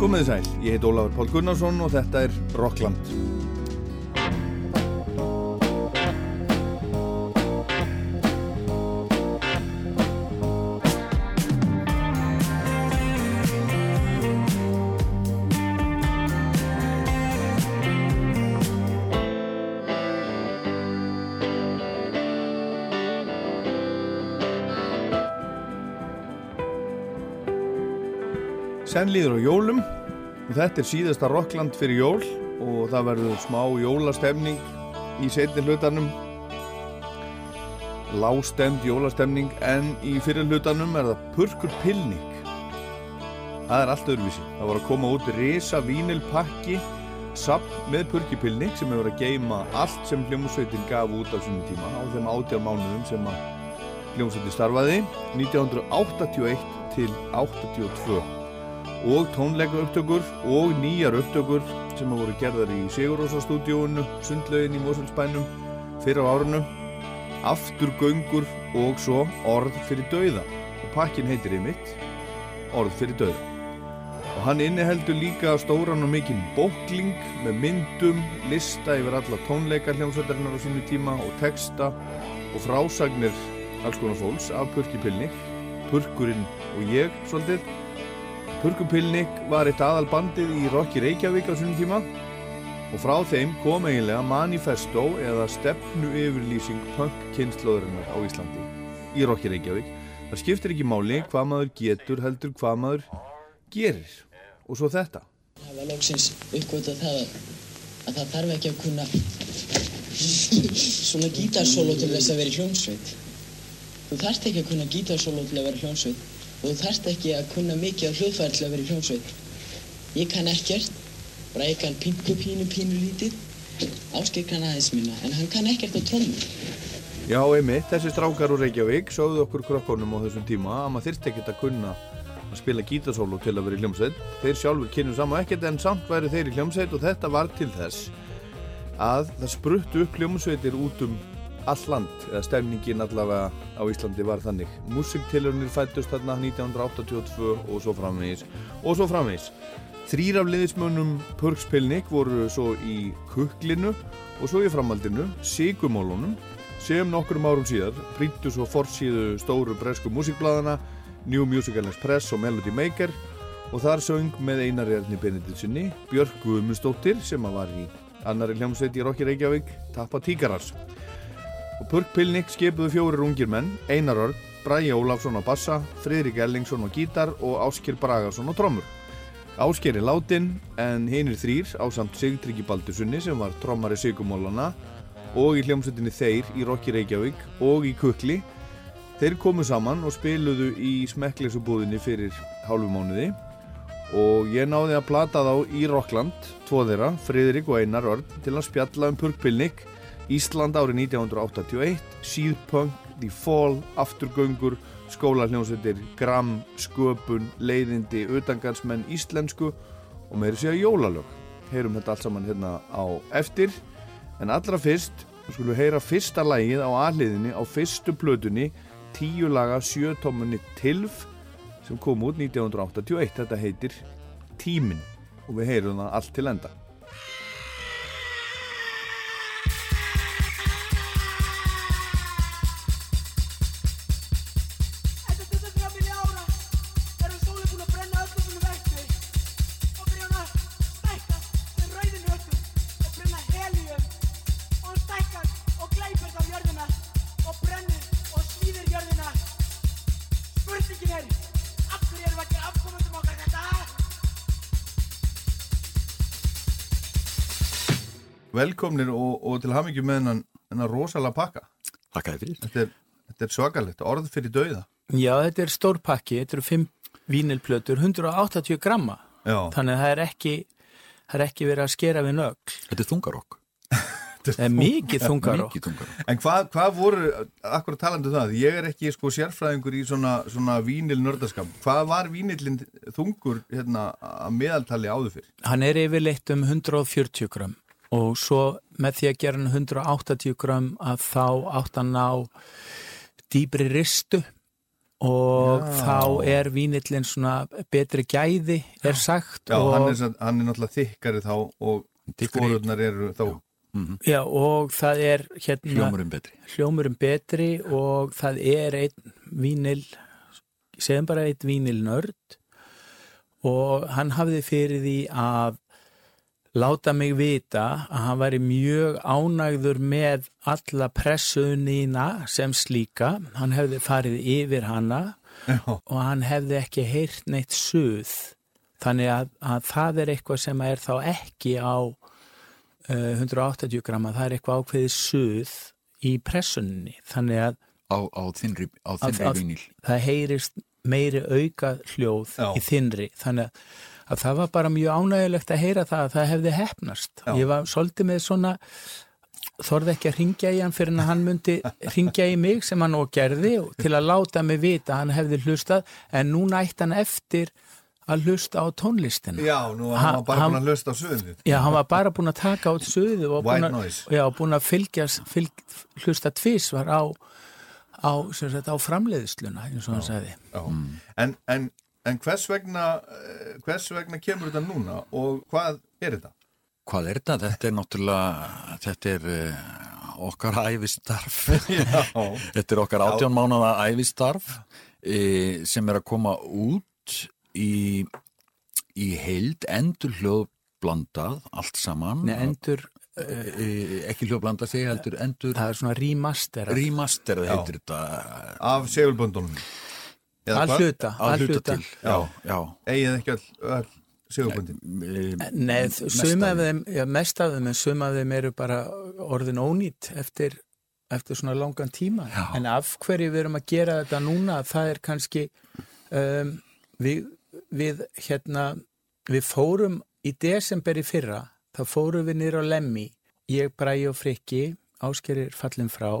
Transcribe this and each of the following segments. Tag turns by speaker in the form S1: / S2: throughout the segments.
S1: Komið sæl, ég heit Ólafur Pál Gunnarsson og þetta er Rockland. Senn líður á jólum. Og þetta er síðasta Rockland fyrir jól og það verður smá jólastemning í setni hlutanum. Lágstemd jólastemning en í fyrir hlutanum er það purkur pilning það er allt öðruvísi. Það var að koma út risa vínilpakki sapp með purkipilning sem hefur að geima allt sem hljómsveitin gaf út á svona tíma á þeim átjár mánuðum sem að hljómsveitin starfaði. 1981 til 82 og tónleika upptökur og nýjar upptökur sem hafa voru gerðar í Sigurósa stúdíónu, sundlaugin í Mosulsbænum fyrir á árunum afturgöngur og svo orð fyrir dauða. Og pakkin heitir einmitt orð fyrir dauða. Og hann inniheldur líka stóran og mikinn bókling með myndum, lista yfir alla tónleika hljómsveitarinnar á sínu tíma og texta og frásagnir alls konar fólks af Purkipilni Purkurinn og ég svolítið Purkupilnik var eitt aðal bandið í Rokki Reykjavík á svonum tíma og frá þeim kom eiginlega manifesto eða stefnu yfirlýsing punk-kynnslóðurinnar á Íslandi í Rokki Reykjavík. Það skiptir ekki máli hvað maður getur heldur hvað maður gerir og svo þetta.
S2: Það var lóksins uppgötað það að, að það þarf ekki að kunna svona gítarsólo til þess að vera í hljómsveit. Þú þarft ekki að kunna gítarsólo til að vera í hljómsveit þú þarft ekki að kunna mikið á hljóðfæri til að vera í hljómsveit. Ég kann ekkert, bara ég kann pingu pínu pínu lítið, Áskil kann aðeins minna, en hann kann ekkert á trómmu.
S1: Já, einmitt, þessi strákar úr Reykjavík sögðu okkur krökkunum á þessum tíma að maður þyrst ekkert að kunna að spila gítarsólu til að vera í hljómsveit. Þeir sjálfur kynum saman ekkert en samt væri þeir í hljómsveit og þetta var til þess að það spruttu upp hljómsveitir út um all land, eða stemningin allavega á Íslandi var þannig. Musiktilurnir fættust þarna 1982 og svo framvegis og svo framvegis. Þrýr af liðismönnum Purkspilnik voru svo í Kuklinu og svo í framhaldinu Sigumólunum sem nokkrum árum síðar prýttu svo forsíðu stóru bresku músikbladana New Musical Express og Melody Maker og þar söng með Einari Erni Benediktsson Björk Guðmundsdóttir sem var í annari hljómsveit í Rokki Reykjavík Tappa Tíkarars og Purk Pilnik skipuðu fjórir ungir menn Einar Örn, Bræi Ólafsson á bassa Fridrik Ellingsson á gítar og Áskir Bragarsson á trommur. Ásker er látin en hinn er þrýr á samt Sigtryggi Baldursunni sem var trommari Sigumólana og í hljómsveitinni Þeir í Rokki Reykjavík og í Kukli þeir komu saman og spiluðu í smekkleysubúðinni fyrir hálfu mánuði. Og ég náði að plata þá í Rockland tvo þeirra, Fridrik og Einar Örn til að spjalla um Purkpilnik Ísland árið 1981 Síðpunk, The Fall, Afturgöngur skólahljómsveitir, gram, sköpun, leiðindi, utangansmenn, íslensku og meiri séu jólalög. Heyrum þetta allt saman hérna á eftir. En allra fyrst skulum við heyra fyrsta lægið á aðliðinni á fyrstu plötunni, tíu laga sjötómunni Tilf sem kom út 1981. Þetta heitir Tímin og við heyrum það allt til enda. Velkomnir og, og til hamingjum með hennan, hennan rosalega pakka.
S3: Takk að þið fyrir.
S1: Þetta er, þetta er svakalegt, orð fyrir dauða.
S4: Já, þetta er stór pakki, þetta eru 5 vínilplötur, 180 gramma.
S1: Já.
S4: Þannig að það er ekki, það er ekki verið að skera við nögl.
S3: Þetta er þungarokk.
S4: Það er mikið þungarokk.
S3: Mikið þungarokk.
S1: En hvað hva voru, akkur talandu um það, ég er ekki sko sérfræðingur í svona, svona vínil nördaskap. Hvað var vínilinn þungur hérna að meðaltali áður fyrir?
S4: Hann er yfirleitt um 140 gram og svo með því að gera hann 180 gram að þá átt hann á dýbri ristu og
S1: Já.
S4: þá er vínillin svona betri gæði er sagt
S1: Já,
S4: og,
S1: hann er, hann er náttúrulega þykkari þá og skorurnar eru þá.
S4: Já, og það er hérna
S3: hljómurinn betri.
S4: hljómurum betri og það er einn vínil segjum bara einn vínil nörd og hann hafði fyrir því að láta mig vita að hann væri mjög ánægður með alla pressunina sem slíka. Hann hefði farið yfir hana
S1: Já,
S4: og hann hefði ekki heyrt neitt suð. Þannig að, að það er eitthvað sem er þá ekki á uh, 180 gramma, það er eitthvað ákveðið suð í pressunni þannig að
S3: á, á þinnri, á
S4: Að-
S3: þinnri
S4: að-
S3: vínil
S4: það heyrist meiri auka hljóð
S1: Já.
S4: í þinnri. Þannig að, að það var bara mjög ánægilegt að heyra það að það hefði hefnast
S1: Já.
S4: ég var svolítið með svona þorði ekki að ringja í hann fyrir en hann myndi ringja í mig sem hann og gerði og til að láta mig vita að hann hefði hlustað en núna ætti hann eftir að hlusta á tónlistina
S1: já nú var
S4: Ha-
S1: hann bara búin að hlusta á söðið
S4: Já, hann var bara búin að taka át suðu og búin að, já, búin að fylgjast, fylg, hlusta tvís var á, á, á framleiðsluna, eins og hann sagði.
S1: Já. En, en, en hvers vegna eh, hvers vegna kemur þetta núna og hvað er þetta?
S3: Hvað er þetta? Þetta er náttúrulega, þetta er uh, okkar æfistarf. Þetta er okkar átján mánuða æfistarf e, sem er að koma út í, í heild endur hljóðblandað allt saman.
S4: Nei, endur,
S3: e, ekki hljóðblandað sig, heldur endur
S4: það er svona remaster,
S3: remaster heitir þetta.
S1: af segulböndunum Eða
S4: að
S1: hvað?
S4: hluta,
S3: Að hluta til. Já, já.
S1: Eigið ekki all, all segulböndin
S4: Nei,
S3: mest
S4: sum
S3: af
S4: af þeim, já, mest af þeim, en sum af þeim eru bara orðin ónýtt eftir, eftir svona langan tíma.
S3: Já.
S4: En af hverju við erum að gera þetta núna, það er kannski, um, við, við, hérna, við fórum í desember í fyrra, þá fórum við niður á Lemmi, ég, Bræi og Frikki, áskerir fallin frá,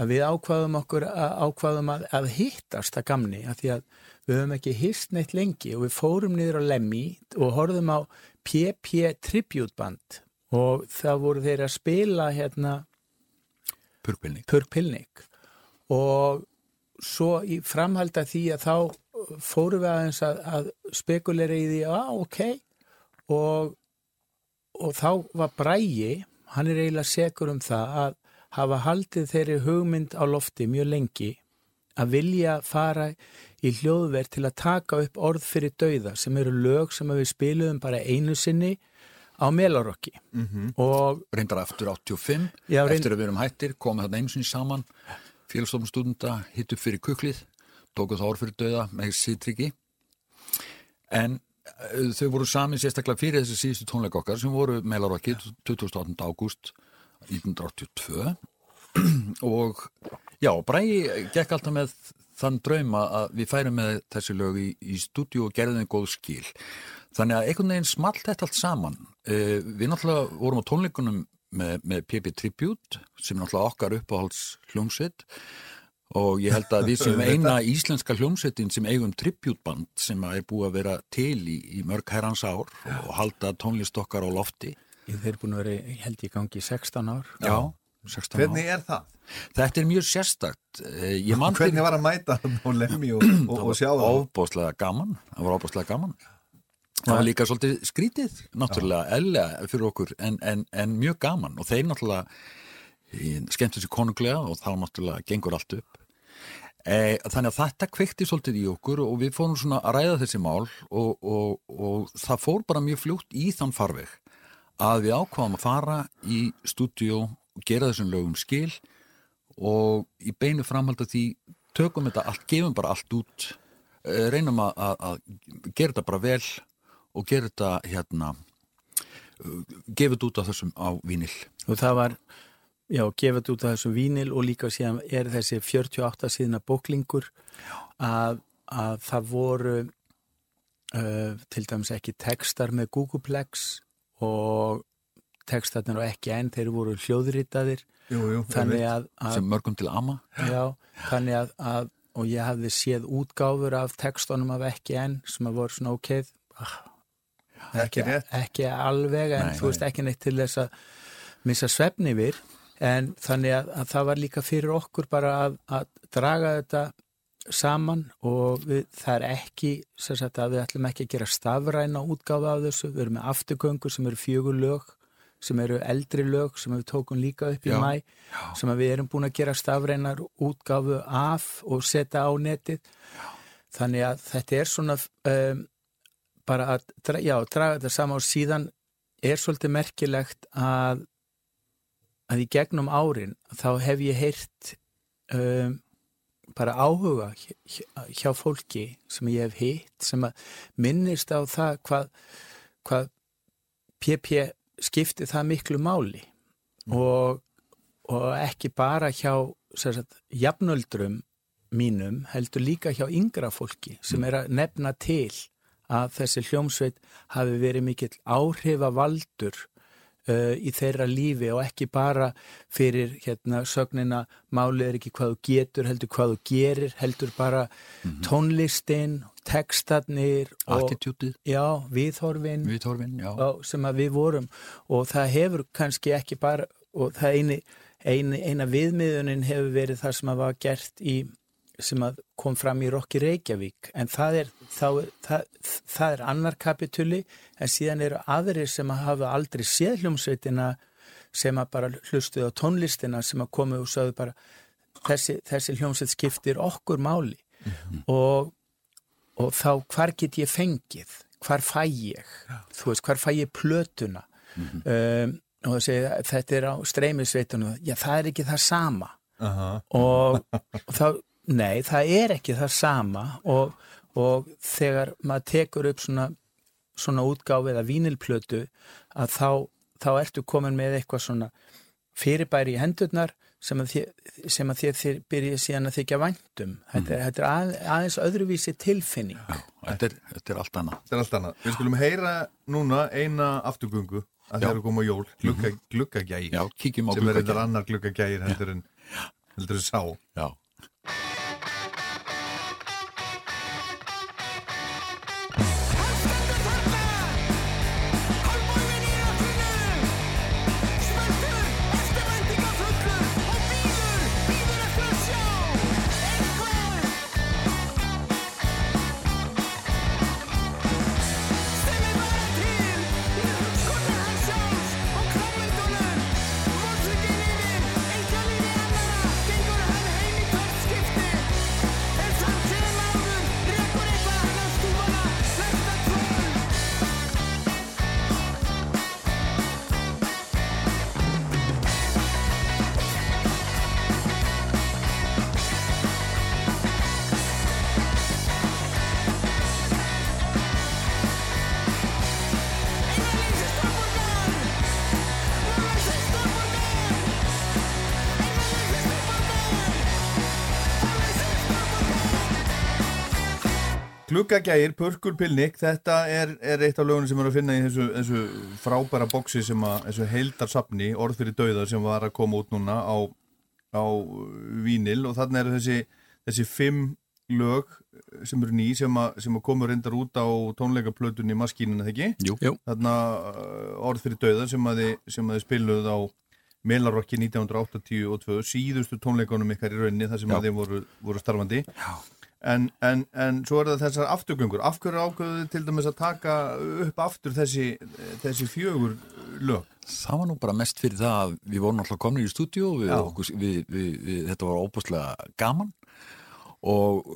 S4: að við ákvaðum okkur að, ákvaðum að, að hittast að gamni, að því að við höfum ekki hist neitt lengi og við fórum niður á Lemmi og horfðum á PP Tribute Band og það voru þeir að spila hérna. Purpilnik og svo í framhald að því að þá fórum við aðeins að, að spekulera í því að ok og, og þá var Bræi, hann er eiginlega segur um það að hafa haldið þeirri hugmynd á lofti mjög lengi að vilja fara í hljóðverð til að taka upp orð fyrir dauða sem eru lög sem við spiluðum bara einu sinni á Melarokki
S1: Mhm.
S4: og
S3: Reyndar aftur 85,
S4: Já, reynd-
S3: eftir að við erum hættir, komið þarna einu sinni saman, félagsstofnum stúdenda, hitt upp fyrir kuklið, tókuð þá orð fyrir döða með sýtryggi. En uh, þau voru samin sérstaklega fyrir þessi síðustu tónleika okkar sem voru meilarokki 28. ágúst 1982 og já, Bræi gekk alltaf með þann drauma að við færum með þessi lög í, í stúdíu og gerðum þeim góð skil. Þannig að einhvern veginn smalt þetta allt saman. Uh, við náttúrulega vorum á tónleikunum með, með PP Tribute sem er náttúrulega okkar uppáhalds hljómsveit og ég held að við sem eina íslenska hljómsveitin sem eigum tributeband sem er búið að vera til í, í mörg herrans ár og halda tónlist okkar á lofti.
S4: Þeir eru búin að vera, ég held ég gangi í 16 ár
S3: Já, 16
S1: Hvernig
S3: ár.
S1: er það?
S3: Þetta er mjög sérstakt. Eh,
S1: Hvernig var að mæta á lemmi og, og, og sjá það?
S3: Óbóðslega gaman, það var óbóðslega gaman. Það var líka svolítið skrítið, náttúrulega, eðlega fyrir okkur, en, en, en mjög gaman og þeir náttúrulega eh, skemmtu sér konunglega og þá náttúrulega gengur allt upp. E, þannig að þetta kveikti svolítið í okkur og við fórum svona að ræða þessi mál og, og, og það fór bara mjög fljótt í þann farveg að við ákvaðum að fara í stúdíu og gera þessum lögum skil og í beinu framhald að því tökum þetta allt, gefum bara allt út eh, reynum að, að, að gera þetta bara vel og gera þetta hérna uh, gefa þetta út á þessum á vínil
S4: og það var, já, gefið út af þessum vínil og líka síðan er þessi 48 síðna bóklingur að, að það voru uh, til dæmis ekki textar með Googleplex og textarnir og ekki enn, þeir voru hljóðritaðir.
S1: Jú, jú,
S4: þannig að, að
S3: sem mörgum til ama.
S4: Já, þannig að, að og ég hafði séð útgáfur af textunum af ekki enn sem að voru svona ok ah,
S1: Ekki
S4: ekki alveg en
S3: Nei,
S4: þú veist ekki neitt til þess að missa svefni yfir. En þannig að, að það var líka fyrir okkur bara að, að draga þetta saman og við, það er ekki sem sagt að við ætlum ekki að gera stafræna útgáfa af þessu, við erum með afturgöngur sem eru fjögur lög sem eru eldri lög sem við tókum líka upp í
S3: Já,
S4: mæ sem að við erum búin að gera stafrænar útgáfu af og setja á netið. Þannig að þetta er svona um, bara að dra- já, draga þetta saman og síðan er svolítið merkilegt að að í gegnum árin þá hef ég heyrt um, bara áhuga hjá, fólki sem ég hef hitt sem að minnist á það hvað, hvað PP skipti það miklu máli. Og, og ekki bara hjá sagt, jafnöldrum mínum heldur líka hjá yngra fólki sem er að nefna til að þessi hljómsveit hafi verið mikill áhrifavaldur uh, í þeirra lífi og ekki bara fyrir hérna sögnina málið er ekki hvað þú getur heldur hvað þú gerir heldur bara tónlistin, textarnir og
S3: attitútið,
S4: já, viðhorfin.
S3: Viðhorfin, já.
S4: á, sem að við vorum. Og það hefur kannski ekki bara og það eini, eini, eina viðmiðunin hefur verið það sem að var gert í sem kom fram í Rokki Reykjavík. En það er, þá, það, það er annar kapituli en síðan eru aðrir sem að hafa aldrei séð hljómsveitina sem að bara hlustuðu á tónlistina sem að komu og sögðu bara þessi, þessi hljómsveit skiptir okkur máli. Og, og þá hvar get ég fengið? Hvar fæ ég? Þú veist, hvar fæ ég plötuna? Um, og það segir þetta er á streymisveitunum. Já, það er ekki það sama.
S1: Aha.
S4: og, og þá, nei, það er ekki það sama og, og þegar maður tekur upp svona, svona útgáfi eða vínilplötu að þá, þá ertu komin með eitthvað svona fyrirbæri í hendurnar sem að þér, sem að þér, þér byrja síðan að þykja væntum þetta er, þetta er að, aðeins öðruvísi tilfinning.
S3: Þetta er, þetta er allt annað.
S1: Þetta er allt annað. Við skulum heyra núna eina afturgöngu að það eru koma jól, glugga, gluggagægir.
S3: Já, kíkjum á
S1: sem er eitthvað annar gluggagægir heldur en heldur en sá.
S3: Já.
S1: Gluggagægir, Purkur Pilnik, þetta er, er eitt af lögunum sem er að finna í þessu, þessu frábæra boksi sem að, þessu heildarsafni, orð fyrir dauða sem var að koma út núna á, á vínil og þarna eru þessi, þessi fimm lög sem eru ný sem að, sem að komur reyndar út á tónleikaplötunni maskínuna, þegar ekki?
S3: Jú.
S1: Þarna uh, orð fyrir dauða sem að þið, sem að þið spiluð á Melarokki 1982, síðustu tónleikunum ykkar í rauninni þar sem
S3: Já.
S1: að þið voru, voru starfandi.
S3: Já.
S1: En, en, en svo er það þessar afturgöngur. Af hverju ákveðu til dæmis að taka upp aftur þessi, þessi fjögur lög?
S3: Það var nú bara mest fyrir það að við vorum alltaf komnir í stúdíu og þetta var óbúslega gaman og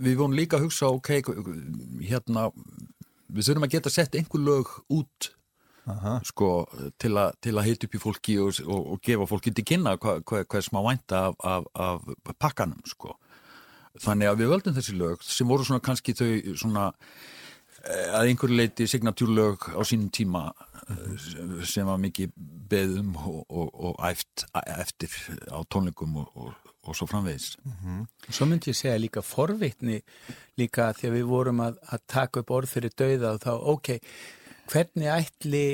S3: við vorum líka að hugsa, ok, hérna, við þurfum að geta sett einhver lög út sko, til, a, til að heita upp í fólki og, og, og gefa fólki til kynna hvað hva, hva er smá vænta af, af, af pakkanum, sko. Þannig að við völdum þessi lög sem voru svona kannski þau svona eh, að einhverju leiti signatúrlög á sínum tíma eh, sem var mikið beðum og, og, og æft, eftir á tónleikum og, og, svo framvegis.
S4: Svo myndi ég segja líka forvitni líka því að við vorum að, að taka upp orð fyrir dauða og þá, ok, hvernig ætli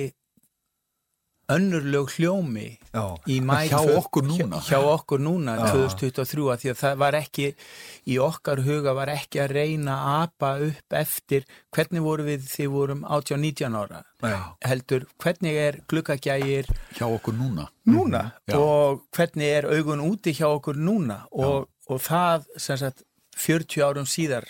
S4: önnur lög hljómi
S1: Já.
S4: í mæ
S3: Hjá okkur núna.
S4: hjá, hjá okkur núna 2023 að því að það var ekki í okkar huga var ekki að reyna að apa upp eftir hvernig voru við því vorum 18-19 ára
S1: Nei.
S4: heldur hvernig er gluggagægir
S3: Hjá okkur núna.
S4: núna
S3: Já.
S4: og hvernig er augun úti hjá okkur núna og, og það sagt 40 árum síðar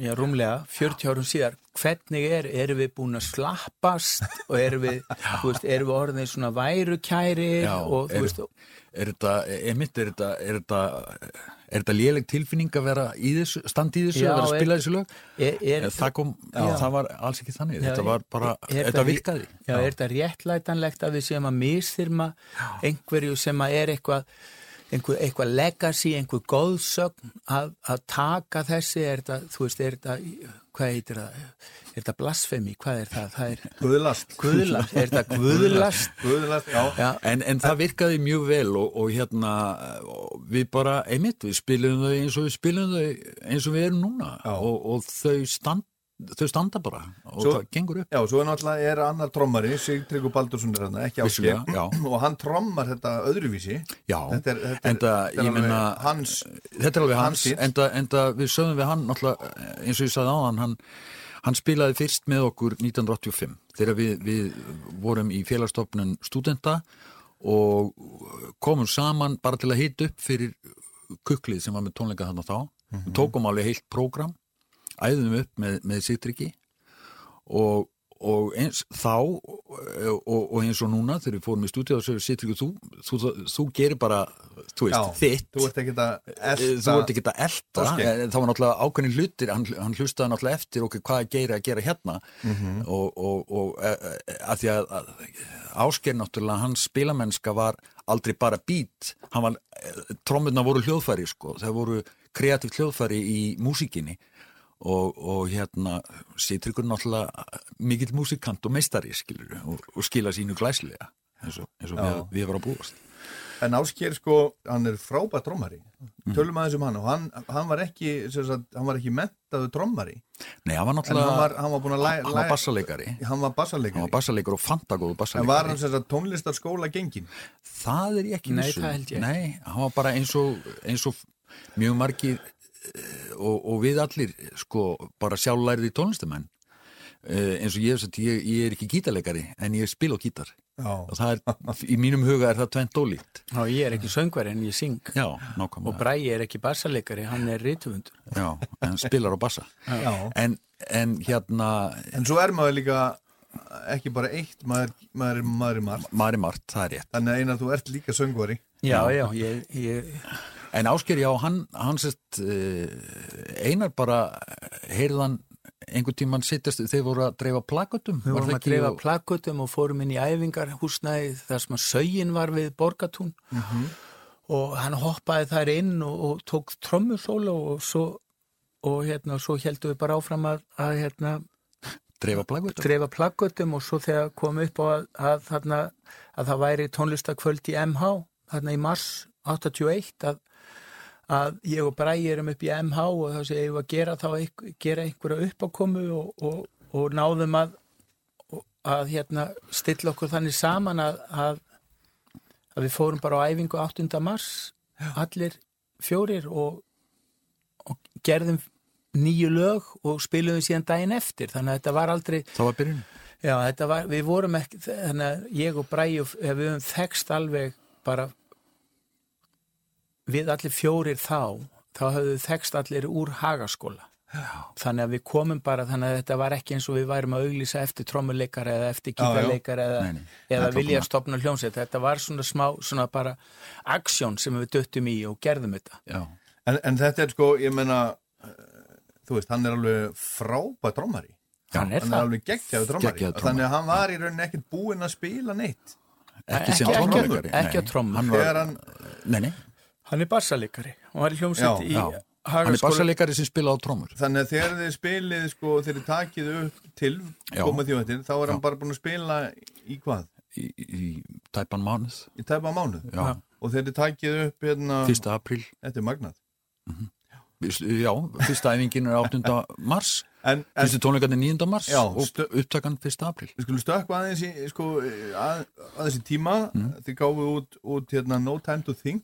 S4: já, rúmlega, 40 árum síðar. Hvernig er, erum við búin að slappast og erum við, veist, erum við orðin svona værukæri
S3: Já,
S4: og þú
S3: er-
S4: veist,
S3: Er þetta, emitt, er þetta, er þetta, er þetta léleg tilfinning að vera í þessu, standi í þessu,
S4: Já,
S3: að vera að
S4: er-
S3: spila þessu lög?
S4: er, er,
S3: En það kom, það var alls ekki þannig,
S4: Já,
S3: þetta var bara,
S4: er
S3: þetta virkaði.
S4: Já, er þetta réttlætanlegt að við séum að misþyrma einhverju sem að er eitthvað einhver, eitthvað legacy, einhver góðsögn að, að taka þessi er þetta, þú veist, er þetta hvað heitir það, er þetta blasfemi? Hvað er það, það er
S1: Guðlast.
S4: Guðlast, er þetta guðlast?
S1: Guðlast, já,
S4: já,
S3: En, en það virkaði mjög vel og, og hérna, og við bara, einmitt, við spilum þau eins og við spilum þau eins og við erum núna. Og, og þau, stand, þau standa bara og
S1: Svo-
S3: það gengur upp.
S1: Já, svo er náttúrulega er annar trommari, Sigtryggur Baldursson er hann, ekki
S3: já.
S1: og hann trommar þetta öðruvísi
S3: Já,
S1: Þetta er, þetta
S3: enda,
S1: er
S3: ég menna,
S1: hans
S3: þetta er alveg
S1: hans
S3: hans, enda, enda við sögum við hann náttúrulega, eins og ég sagði áðan, hann, hann spilaði fyrst með okkur 1985 þegar við, við vorum í félagstofnun stúdenta og komum saman bara til að hita upp fyrir kuklið sem var með tónleika þarna þá. Við tókum alveg heilt prógram, æðum upp með, með Sittriki og, og eins þá og, og eins og núna þegar við fórum í stúdíu og svo Sittriki, þú, þú, þú, þú gerir bara, þú veist, þitt.
S1: þú ert ekki að
S3: Eh, ekki að elda eh, það var náttúrulega ákveðin hlutir hann, hann hlustaði náttúrulega eftir okkur hvað að gera að gera hérna?
S1: Mhm.
S3: og, og, og e, e, að því að, að Ásgeir náttúrulega hans spilamennska var aldrei bara var, trommurna voru hljóðfæri sko, það voru kreatíft hljóðfæri í músíkinni og, og hérna Sýtryggur náttúrulega mikill músikant og meistari skilur og, og skila sínu glæslega eins og, eins og við, við varum að búast
S1: En Ásker sko, hann er frábært trommari
S3: Mm.
S1: Tölum aðeins um hann og hann, hann var ekki sem sagt, hann var ekki mentaðu trommari
S3: Nei, hann var
S1: en
S3: náttúrulega
S1: hann var, hann var búin að læ,
S3: hann var bassaleikari
S1: hann var
S3: hann var
S1: bassaleikari
S3: bassaleikar og fantagóðu
S1: En var hann sem sagt tónlistarskóla gengin?
S3: það er ég ekki
S4: Nei,
S3: um.
S4: það held ég.
S3: Nei, hann var bara eins og, eins og mjög margir eh, og, og við allir sko bara sjálflærið í tónlistumenn uh, eins og ég, hef sagt, ég, ég er ekki gítarleikari en ég spil á gítar.
S1: Já.
S3: og það er, í mínum huga er það tvent ólíkt.
S4: Og ég er ekki söngvari en ég syng.
S3: Já,
S4: og Bræi er ekki bassalegari, hann er rítufundur
S3: Já, en spilar á bassa.
S1: Já.
S3: en, en hérna
S1: En svo er maður líka ekki bara eitt, maður, maður, er- maður er margt
S3: Mari Mart, það er rétt.
S1: Þannig að einar þú ert líka söngvari.
S4: Já, já, ég, ég
S3: En Ásker, já, hann, hann sett uh, einar bara heyrðan einhvern tímann sittast, þeir voru að dreifa plakutum
S4: Við vorum að dreifa plakutum og fórum inn í æfingarhúsnæði þar sem að sögin var við borgatún og hann hoppaði þar inn og, og tók trommusólu og svo og hérna, svo heldum við bara áfram að, að hérna,
S3: dreifa plakutum
S4: dreifa plakutum og svo þegar kom upp á að, að, þarna, að það væri tónlistakvöld í MH þarna í mars 81 að, að ég og Bræi erum upp í MH og þá séum við að gera þá einhver, gera einhverja uppákomu og, og, og náðum að að hérna stilla okkur þannig saman að, að, að við fórum bara á æfingu 8. mars allir fjórir og, og gerðum nýju lög og spiluðum síðan daginn eftir þannig að þetta var aldrei
S3: Það var byrjun
S4: Já, þetta var, við vorum ekki, þannig að ég og Bræi, við höfum þekst alveg bara við allir fjórir þá, þá höfðu þekst allir úr hagaskóla. Já. Þannig að við komum bara, þannig að þetta var ekki eins og við værum að auglýsa eftir trommuleikara eða eftir gítarleikara eða,
S3: Nei, nei.
S4: eða vilja
S3: nákvæmlega.
S4: stopna hljómsveit. Þetta var svona smá, svona bara aksjón sem við döttum í og gerðum þetta.
S3: Já,
S1: en, en þetta er sko, ég menna þú veist, hann er alveg frábært trommari
S4: Hann er
S1: Hann er alveg Geggjaður trommari. Þannig að hann var í rauninni ekkert búinn að spila neitt
S3: ekki sem
S4: Ekki- ekki-
S3: trommuleikari
S4: ekki á trommur.
S3: Hann var,
S1: hann,
S3: nei, nei,
S4: Hann er bassalikari og var í hljómsveit
S1: Já,
S4: í
S3: já. hann er
S4: hagaskóla.
S3: bassaleikari sem spila á trommur
S1: þannig að þegar þið spilið sko, þegar þið takið upp til
S3: Já.
S1: komað þjóðettir, þá er hann
S3: Já.
S1: bara búinn að spila í hvað?
S3: í, í tæpan mánuð
S1: Í tæpa mánuð
S3: Já,
S1: og þegar þið takið upp hérna,
S3: fyrsta apríl
S1: þetta er magnað
S3: Já, fyrsta æfingin er 8. mars
S1: en, en
S3: Fyrstu tónleikarnir 9. mars
S1: Já,
S3: og upptakan 1. apríl
S1: við skulum stökkva aðeins í sko, að, aðeins í tíma
S3: Mm.
S1: þið gáfu út, út hérna, No Time to Think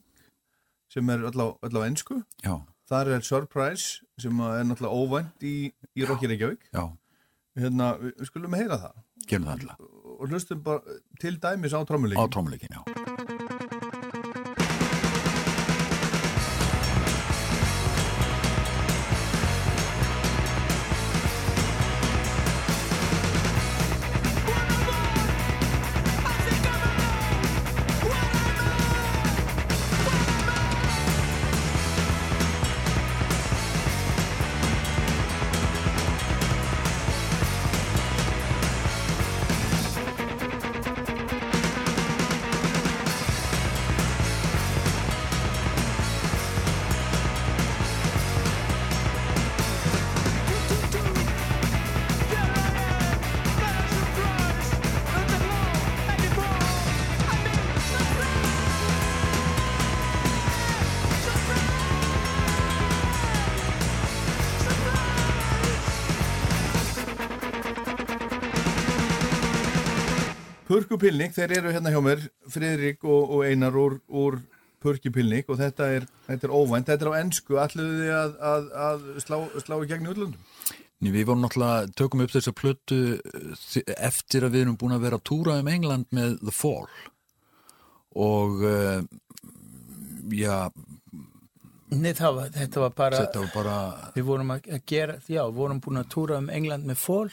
S1: sem er öll á, á ennsku
S3: Já,
S1: þar er Surprise sem er náttúrulega óvænt í, í Rocky Reykjavík. Hérna, við, skulum heyra það.
S3: Það
S1: og hlustum bara til dæmis á
S3: Á
S1: trommuleikin
S3: trommuleikin, já
S1: Purkupilning, þeir eru hérna hjá mér, Friðrik og, og Einar úr, úr Purkupilning og þetta er, þetta er óvænt, þetta er á ennsku, alluðu þið að, að, að slá, slá í gegn í útlöndum?
S3: Ný, við vorum náttúrulega, tökum upp þessa plötu eh, eftir að við erum búin að vera að túra um England með The Fall. Og uh, já,
S4: Nei, það var, þetta var bara,
S3: þetta var bara
S4: við vorum að að gera, já, við vorum búin að túra um England með fól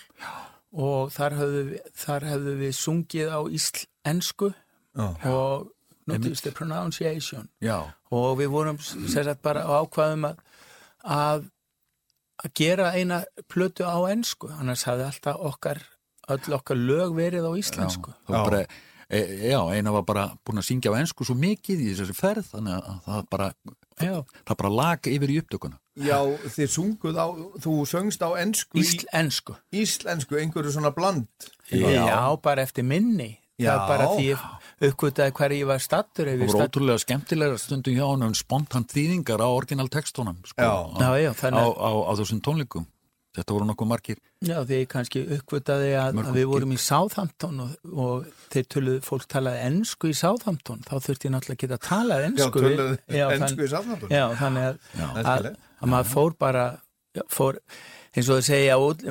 S4: og þar höfðu við, þar höfðu við sungið á íslensku
S1: Já.
S4: og notice the pronunciation.
S3: Já,
S4: og við vorum sér sagt bara á ákvaðum að, að að gera eina plötu á ensku. Annars hafði alltaf okkar öll okkar lög verið á íslensku.
S3: Það var
S1: Já.
S3: bara e, já, eina var bara búin að syngja á ensku svo mikið í þessari ferð þannig að það bara,
S4: Já,
S3: það bara lag yfir í upptökuna
S1: Já, þið sunguð á, þú söngst á ennsku
S4: íslensku
S1: í íslensku, einhverju svona bland.
S4: Já. bara eftir minni það
S1: Já.
S4: er bara því ég uppgötaði hver ég var stattur ef
S3: það
S4: ég
S3: voru
S4: stattur
S3: ótrúlega skemmtilega stundum hjá hann um spontant þýðingar á orginaltekstunum sko,
S1: Já.
S3: á,
S4: Já, já,
S3: á, á, á þessum tónleikum þetta voru nokkuð margir
S4: Já, því ég kannski uppgötaði að, að við vorum í Southampton og, og þeir töluðu, fólk talaði ennsku í Southampton, þá þurfti ég náttúrulega að geta að tala
S1: Já,
S4: ennsku. Já,
S1: ensku
S4: þann-
S1: í safnandun.
S4: Já, þannig að,
S3: Já.
S4: að, að maður fór bara, já, fór, eins og þau segja, út-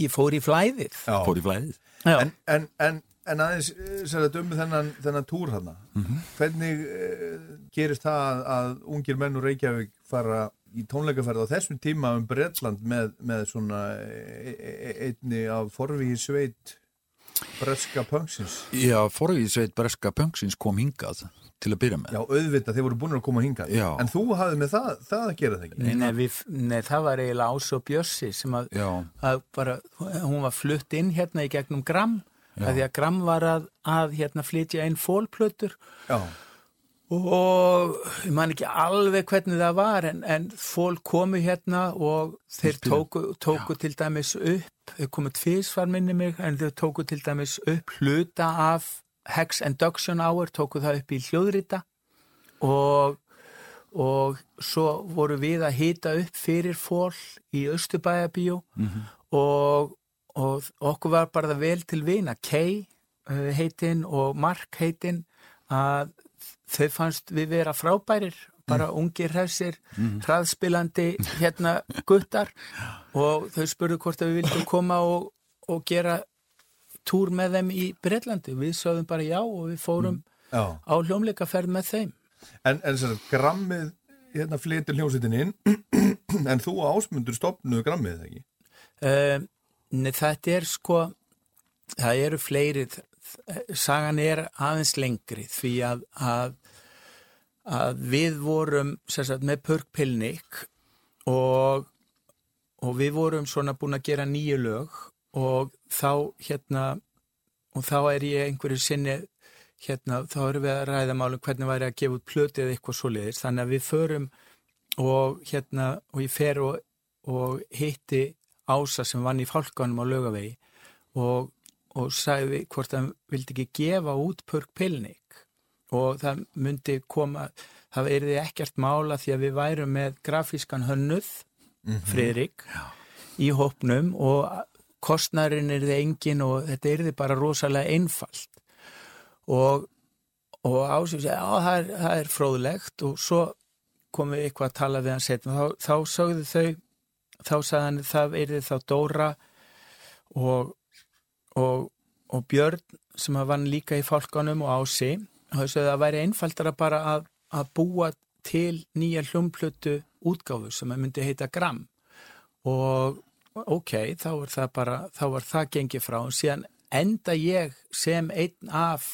S4: ég fór í flæðið.
S1: Já.
S3: fór í flæðið
S1: En, en, en, en aðeins, eh, sér að dömu þennan, þennan túr hana,
S3: Mhm.
S1: hvernig uh, gerist það að, að ungir menn úr Reykjavík fara í tónleikaferð á þessum tíma um Bretland með, með svona e, e, einni af forvíi sveit breska punksins?
S3: Já, forvíðsveit breska pöngsins kom hingað til að byrja með.
S1: Já, auðvitað, þeir voru búin að koma hingað.
S3: Já.
S1: En þú hafði með það, það að gera það ekki?
S4: nei, við, nei, það var eiginlega Ás og Bjössi sem að,
S3: Já,
S4: að bara, hún var flutt inn hérna í gegnum Gram, að því að Gram var að, að hérna flytja inn fólplötur
S1: Já,
S4: og ég man ekki alveg hvernig það var en, en fólk komu hérna og þeir tóku, tóku til dæmis upp þau komu tvísvar minni mig en þau tóku til dæmis upp hluta af Hex Induction Hour tóku það upp í hljóðrita. Og og svo voru við að hita upp fyrir fól í Östubæjabíó og, og okkur var bara vel til vina. Kay uh, heitinn og Mark heitinn að þau fannst við vera frábærir bara ungir hressir, hraðspilandi hérna guttar. Og þau spurðu hvort að við vildum koma og, og gera túr með þeim í Breitlandi við sögðum bara já og við fórum
S1: já.
S4: á hljómleikaferð með þeim.
S1: En, en sér grammið hérna flytur hljómsveitin inn en þú ásmundur stopnuðu grammið ekki?
S4: Um, nei, þetta er sko, það eru fleiri, sagan er aðeins lengri því að, að, að við vorum sagt, með pörkpilnik og, og við vorum svona búin að gera nýju lög og þá hérna, og þá er ég einhverju sinni hérna, þá erum við að ræða málum hvernig væri að gefa út plöti eða eitthvað svoleiðis, þannig að við förum og hérna, og ég fer og, og hitti Ása sem vann í fálkanum á lögavegi og, og sagði hvort hann vildi ekki gefa út Pörk Pilnik og það myndi koma, það erði ekkert mála því að við værum með grafískan hönnuð, Friðrik, í hópnum og kostnærin er þið engin og þetta er þið bara rosalega einfalt. Og, og Ása segi, já það það er fróðlegt. Og svo komum við eitthvað að tala við hann setjum, þá, þá sögðu þau þá sagði hann það er þá Dóra og, og, og Björn sem að vann líka í fálkanum og Ási sagði að það væri einfaldara bara að, að búa til nýja hljómplutu útgáfu sem að myndi heita Gram. Og ok, þá var það bara þá var það gengið frá. Og síðan enda ég sem einn af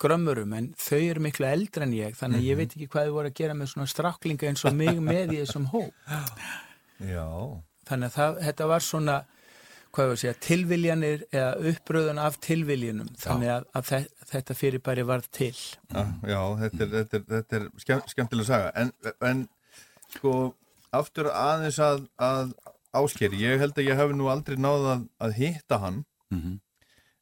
S4: grömmurum en þau eru miklu eldri en ég þannig að ég veit ekki hvað þau voru að gera með svona stráklinga eins og mig með í þessum hóp.
S1: Já.
S4: þannig að það, þetta var svona segja, tilviljanir eða uppröðun af tilviljanum. Þannig að, að þe- þetta fyrirbæri varð til.
S1: Já, já þetta er, þetta er, þetta er skemm, skemmtilega saga. En, en sko aftur aðeins að, að áskeri, ég held að ég hef nú aldrei náð að, að hitta hann.
S3: Mhm.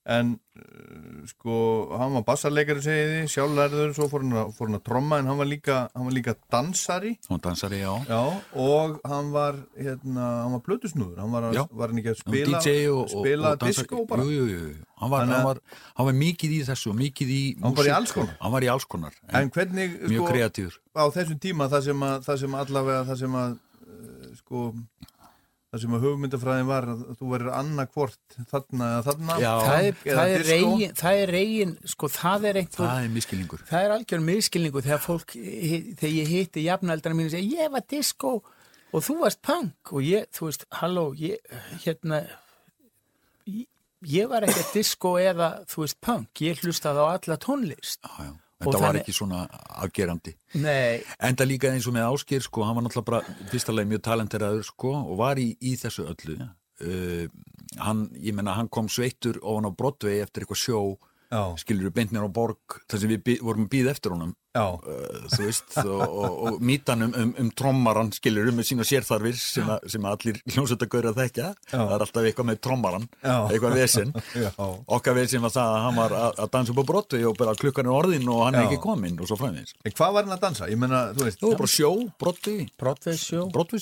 S1: En uh, sko, hann var bassarleikari segið þið, sjálflærður svo fór hann, að, fór hann að tromma en hann var líka, hann var líka dansari
S3: dansari, já.
S1: já, og hann var hérna, hann var blötusnúður hann var, var hann ekki að spila
S3: og, og,
S1: spila
S3: og dansari.
S1: disco bara
S3: Jú, jú, jú. Hann var, hann, var, hann var mikið í þessu, mikið í
S1: Hann var í
S3: músík? Hann var í alls konar.
S1: en hvernig,
S3: mjög
S1: sko,
S3: kreatífur.
S1: á þessum tíma það sem, að, það sem allavega það sem að uh, sko það sem að hugmyndafræðin var að þú verður annarkvort þarna eða þarna
S3: Já.
S4: það er,
S1: eða
S4: það er reygin, það er reygin, sko það er einhver,
S3: Það er miskilningur.
S4: það er algjör miskilningu þegar fólk, þegar ég hitti jafnaldana mínu og segja, ég var disco og þú varst punk og ég, þú veist, halló, ég, hérna, ég, ég var ekki disco eða, þú veist, punk, ég hlustaði á alla tónlist.
S3: Já, já.
S4: Og
S3: Þetta var ekki svona afgerandi.
S4: Nei,
S3: Enda líka eins og með Áskir, sko, hann var náttúrulega bara fyrsta leið mjög talenteraður, sko, og var í, í þessu öllu. Uh, hann, ég menna, hann kom sveittur ofan á Broadway eftir eitthvað sjó, skilur við beint mér á borg, þar sem við bí, vorum að býða eftir honum,
S1: já,
S3: uh, þú veist, og, og, og mítan um, um, um trommaran, skilur við, með sína sérþarfir sem, að, sem allir hljómsveitagauður að þekka, það er alltaf eitthvað með trommaran,
S1: Já.
S3: eitthvað vesen.
S1: já,
S3: Okkar vesen var það að hann var að, að dansa upp á Broadway og bara klukkan er orðin og hann er ekki kominn og svo fræðins.
S1: en hvað var hann að dansa? ég menna, þú veist
S3: var bara sjó, Broadway,
S4: Broadway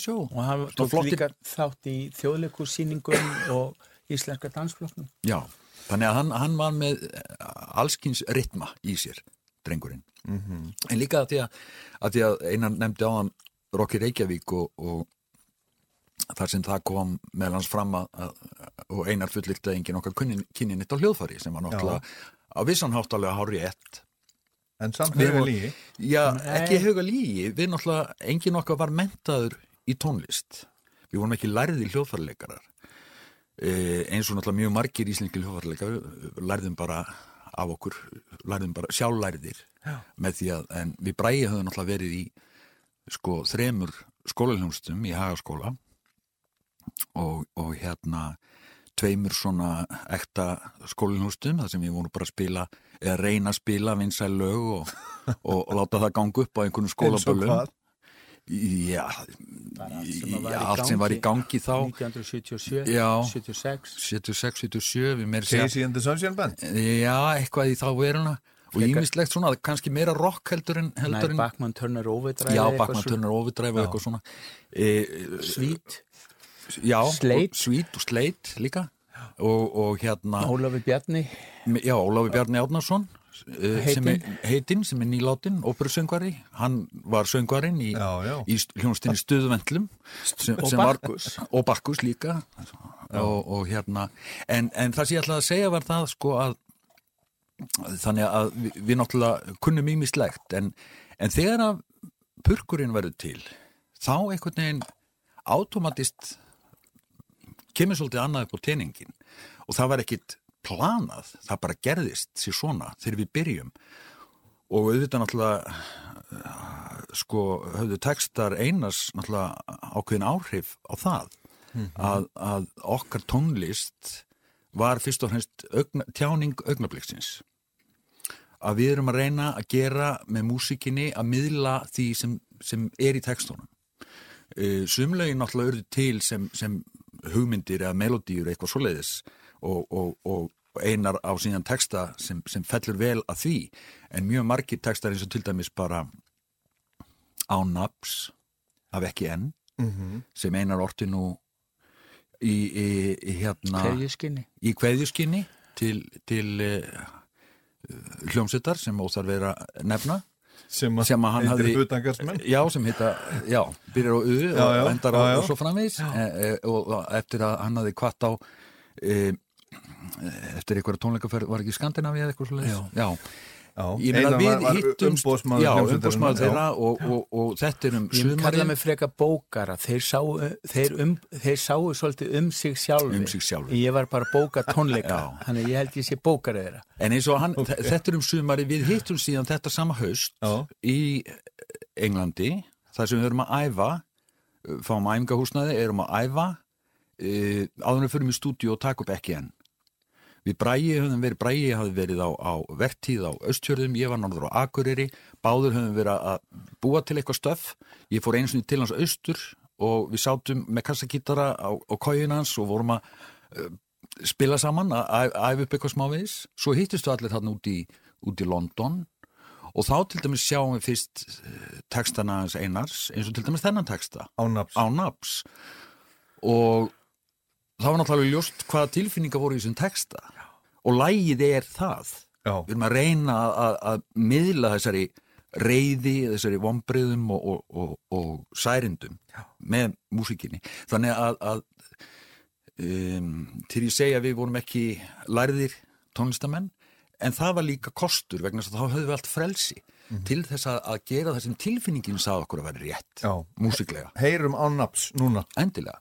S4: sjó. Og hann tók líka þátt í þjóðleikursýningum og íslenska dansflokknum.
S3: Já, þannig að hann, hann var með eh, allskins ritma í sér, drengurinn.
S1: Mhm.
S3: En líka að því að, að, því að einan nefndi á hann Rocky Reykjavík og, og þar sem það kom með hans fram að, að og einar fullirta engin okkar kynnin eitt á hljóðfari sem var náttúrulega á vissan háttalega hári ett.
S1: en samt
S3: vorum-
S1: lígi
S3: Já,
S4: Nei.
S3: ekki huga lígi, við náttúrulega, engin okkar var mentaður í tónlist. Við vorum ekki lærði hljóðfærleikarar. E, eins og náttúrulega mjög margir íslenski hljóðfærleikar lærðum bara af okkur, lærðum bara sjálflærðir Já. með því að, en við bræði höfum náttúrulega verið í sko þremur skólaljónstum í hagaskóla og, og hérna tveimur svona ekta skólinhústum þar sem við vorum bara að spila eða reyna að spila vinsæl lög og, og, og láta það ganga upp á einhvern
S1: eins og hvað
S3: Já,
S4: sem
S3: já, allt sem var í gangi. þá.
S4: 1977,
S3: Já.
S4: 76
S3: 76, 77, við meira segja
S1: Casey and the Sunshine Band.
S3: Já, eitthvað í þá veruna. Og ímislegt svona, kannski meira rock heldur en,
S4: Nei,
S3: heldur en
S4: Bachmann Turner Overdrive
S3: Já,
S4: svo-
S3: Turner Overdrive og eitthvað svona. E,
S4: Svít,
S3: Já,
S4: Sleit.
S3: og Svít og Sleit líka. Og, og hérna
S4: Ólafi Bjarni.
S3: Já, Ólafi Bjarni Árnarsson uh, sem er
S4: heitinn,
S3: sem er nýláttinn, óperusöngvari. Hann var söngvarinn í, í hljónstinni Stuðvendlum sem,
S4: Og
S3: sem var-
S4: Bakkus.
S3: og Bakkus líka og, og hérna en, en það sem ég ætlaði að segja var það sko að þannig að við, við náttúrulega kunnum ímislegt en, en þegar að purkurinn verður til þá einhvern veginn automatist kemur svolítið annað upp á teningin og það var ekkit planað, það bara gerðist sér svona þegar við byrjum. Og auðvitað náttúrulega uh, sko höfðu textar einars náttúrulega ákveðin áhrif á það að, að okkar tónlist var fyrst og fremst augna, tjáning augnabliksins að við erum að reyna að gera með músikinni að miðla því sem, sem er í textunum. Uh, sumlaugin náttúrulega urðu til sem, sem hugmyndir eða melodíur eitthvað svoleiðis og, og, og einar á síðan texta sem, sem fellur vel að því. En mjög margir textar eins og til dæmis bara á naps af ekki enn
S1: Mhm.
S3: sem einar orti nú í, í, í hérna
S4: Kveðjuskinni
S3: í kveðjuskinni til, til uh, hljómsveitar sem óþar vera nefna.
S1: Sem,
S3: sem að hann hafði já sem heita, já, byrjar á U
S1: Já, já,
S3: og endar á
S1: já, já.
S3: og svo framvegis. E, e, og og eftir að hann hafði kvart á e, eftir einhverja tónleikaferð var ekki Skandinavíð eða eitthvað svo leiðis já.
S1: Já,
S3: ég meina við
S1: umboðsmaður
S3: já, umbósmaður þeirra og, og, og þetta er um
S4: Ég myndi kalla
S3: sumarið
S4: mig freka bókara. Þeir sáu, þeir, um, þeir sáu svolítið um sig sjálfi
S3: Um sig sjálfir.
S4: Ég var bara bóka tónleika. Þannig ég held ég sé bókara þeirra.
S3: En eins og hann, þetta er um sumari, við hittum síðan þetta sama haust í Englandi, þar sem við erum að æfa, fáum æfingahúsnaði, erum að æfa, uh, áður en við fyrir í stúdíu og taka upp ekki enn. Við bræði höfum verið, bræði hafði verið á, á vertíð á Östjörðum, ég var norður á Akureyri, báður höfum verið að búa til eitthvað stöf, ég fór einu sinni til hans austur og við sátum með kassakítara á, á kóin hans og vorum að uh, spila saman, að æfa upp eitthvað smávegis. Svo hittistu allir þarna út í, út í London. Og þá til dæmis sjáum við fyrst eh, textana hans einars, eins og til dæmis þennan texta.
S1: Ánaps.
S3: á naps og það var náttúrulega ljóst hvaða tilfinninga voru í þessum texta og lægið er það
S1: Já.
S3: við erum að reyna að, að, miðla þessari reyði, þessari vombriðum og, og, og, og særindum Já. með músikinni þannig að, að um, til ég segja við vorum ekki lærðir tónlistamenn en það var líka kostur vegna þess að þá höfðum við allt frelsi til þess að, að gera það sem tilfinningin sá okkur að vera rétt,
S1: Já.
S3: músiklega
S1: Heyrum Ánaps núna.
S3: endilega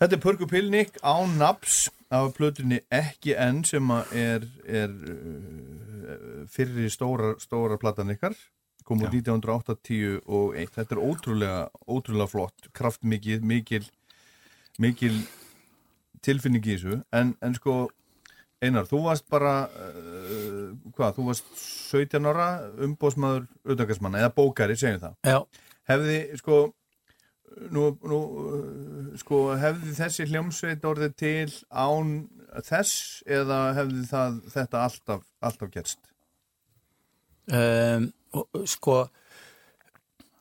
S1: Þetta er Pörgu Pilnik á Naps af plötunni Ekki Enn sem er, er uh, fyrri stóra, stóra platan ykkar kom úr 1980 og eitt. Þetta er ótrúlega, ótrúlega flott, kraftmikið, mikil, mikil tilfinning í þessu. En, en sko, Einar, þú varst bara, uh, hvað, þú varst 17 ára umbóðsmaður auðvitaðsmanna eða bókari, segjum það.
S4: Já,
S1: Hefði, sko, nú, nú, uh, sko, hefði þessi hljómsveit orðið til án þess eða hefði það, þetta alltaf, alltaf gerst?
S4: um, sko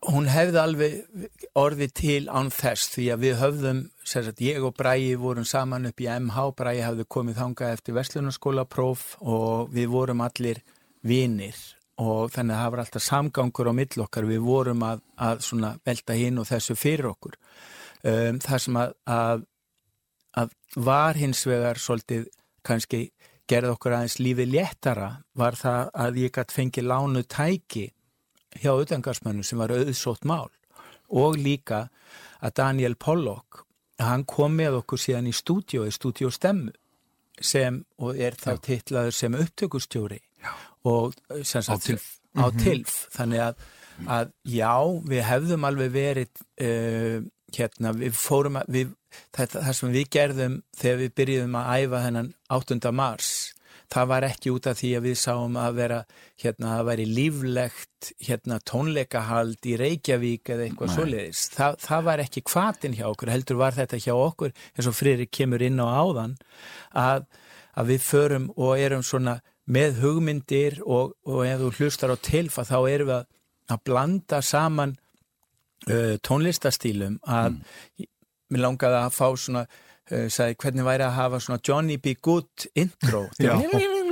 S4: hún hefði alveg orðið til án þess því að við höfðum sagt, ég og Bræi vorum saman upp í MH Bræi hafði komið þangað eftir Vestlunarskóla próf og við vorum allir vinir og þannig að það var alltaf samgangur á mill okkar. Við vorum að, að svona velta hinn og þessu fyrir okkur. Um, það sem að, að, að var hins vegar svolítið kannski gerði okkur aðeins lífið léttara var það að ég gætt fengið lánu tæki hjá utangarsmönnum sem var auðsótt mál. Og líka að Daniel Pollock hann kom með okkur síðan í stúdíu í stúdíu stemmu sem, og er þá titlaður sem upptökustjóri. Og sem sagt,
S3: Á Tilf.
S4: á tilf þannig að, að já, við hefðum alveg verið uh, hérna, við fórum að við, þetta, það sem við gerðum þegar við byrjuðum að æfa þennan 8. mars það var ekki út af því að við sáum að vera hérna, að væri líflegt hérna tónleikahald í Reykjavík eða eitthvað svoleiðis það, það var ekki kvatin hjá okkur heldur var þetta hjá okkur eins og Freyri kemur inn á áðan að, að við förum og erum svona með hugmyndir og, og ef þú hlustar á tilfa þá erum við að, að blanda saman uh, tónlistastílum að mér langaði að fá svona uh, sagði, hvernig væri að hafa svona Johnny B. Good intro
S1: Já,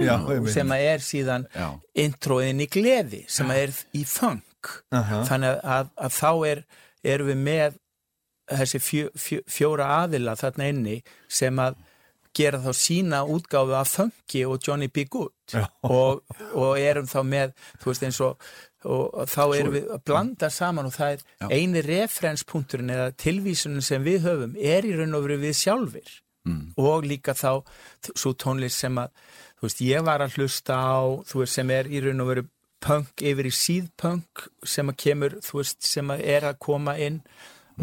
S1: já,
S4: sem að er síðan
S3: Já.
S4: introðin í gleði sem að er í funk
S1: Aha.
S4: þannig að, að, að þá er, erum við með þessi fjó, fjó, fjóra aðila þarna inni sem að gera þá sína útgáfu af Funky og Johnny B. Good og, og erum þá með þú veist eins og, og, þá erum við að blanda saman og það er eini referenspunkturinn eða tilvísunin sem við höfum er í raun og veru við sjálfur og líka þá svo tónlist sem að þú veist, ég var að hlusta á þú veist, sem er í raun og veru punk yfir í síðpunk sem að kemur, þú veist, sem að er að koma inn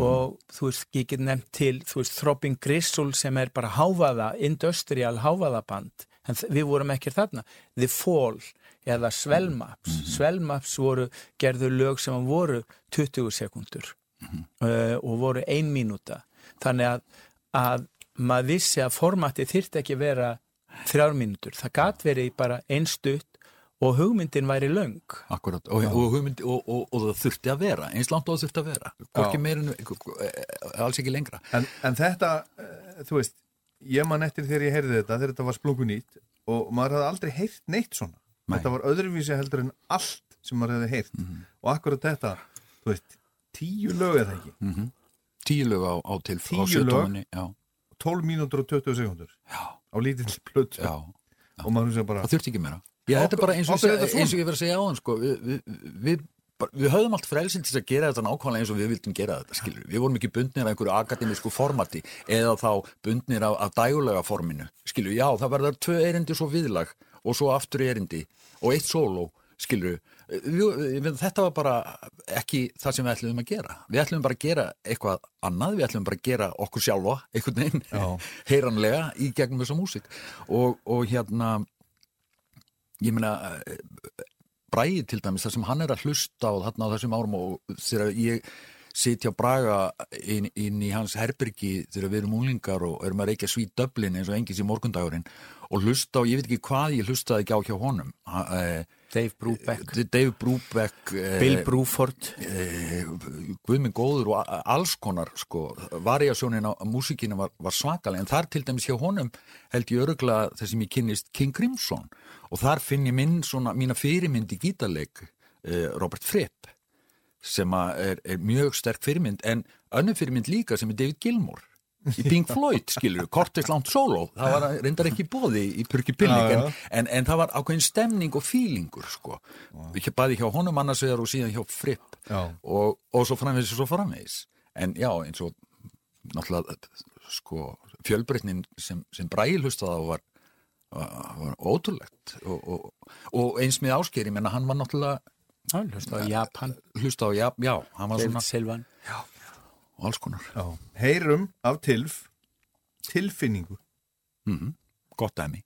S4: og þú veist, ég get nefnt til, þú veist, Throbbing Gristle sem er bara háfaða, industrial háfaðaband, en við vorum ekki þarna, The Fall eða Svellmaps, Svellmaps voru gerðu lög sem voru 20 sekundur uh, og voru ein mínúta. Þannig að, að maður vissi að formati þyrfti ekki vera þrjár mínútur, það gat verið bara einstutt og hugmyndin væri löng.
S3: Akkurat, og, og, hugmynd, og, og, og það þurfti að vera, eins langt og það þurfti að vera. Hvorki meirinn, alls ekki lengra.
S1: En, en þetta, uh, þú veist, ég man eftir þegar ég heyrði þetta, þegar þetta var splungu nýtt og maður hafði aldrei heyrt neitt svona.
S3: Nei.
S1: Þetta var öðruvísi heldur en allt sem maður hefði heyrt. Og akkurat þetta, þú veist, tíu lög eða ekki,
S3: tíu lög á, á til
S1: Tíu
S3: á
S1: lög?
S3: sjötóninni, já,
S1: 12 mínútur og 20 sekundur
S3: já,
S1: á lítill plötu.
S3: Já.
S1: Og maður hugsa bara,
S3: það þurfti ekki meira Já, þetta er bara eins og,
S1: þetta svona?
S3: eins og ég verið að segja á hann sko, við, við, við, við höfðum allt frelsin til að gera þetta nákvæmlega eins og við vildum gera þetta skilur. við vorum ekki bundnir af einhverju akademísku formati eða þá bundnir af, af dægulega forminu skilur, já, það verður tvö erindi svo viðlag og svo aftur erindi og eitt við, við, þetta var bara ekki það sem við ætlum að gera við ætlum bara að gera eitthvað annað við ætlum bara að gera okkur sjálfa einhvern veginn heyranlega í gegnum þessa músík og, og hérna ég meina eh, Bræði til dæmis, það sem hann er að hlusta á þarna á þessum árum og þegar ég sitja á Braga inn, inn í hans herbyrgi þegar við erum unglingar og erum að reykja svít döblin eins og engins í morgundagurinn og hlusta á, ég veit ekki hvað ég hlustaði ekki á hjá honum. Eh,
S4: Dave Brubeck,
S3: Dave Brubeck eh,
S4: Bill Bruford.
S3: eh, Guðminn góður og alls konar sko, variasjónin á músikinu var, var svakalega en þar til dæmis hjá honum held ég öruglega þess sem ég kynnist King Crimson. Og þar finn ég minn svona, mína fyrirmynd í gítarleik eh, Robert Fripp sem að er, er mjög sterk fyrirmynd en önnur fyrirmynd líka sem er David Gilmour í Pink Floyd, skilur, kortist langt sóló það var reyndar ekki bóði í Purki Pilling
S1: Já,
S3: en,
S1: já.
S3: en, en það var ákveðin stemning og fílingur sko, ekki bæði hjá honum annars vegar og síðan hjá Fripp.
S1: Já.
S3: og, og svo framvegis og svo framvegis. En já, eins og náttúrulega sko, fjölbreytnin sem, sem Bræl hlustaði á var, var, var ótrúlegt. Og, og, og eins með áskeri, menna hann var náttúrulega
S4: hann hlusta á Japan,
S3: hlusta á, já, já hann var
S4: David
S3: svona
S4: Silvan
S3: og alls konar,
S1: já, heyrum af tilf, tilfinningu.
S3: mm gott dæmi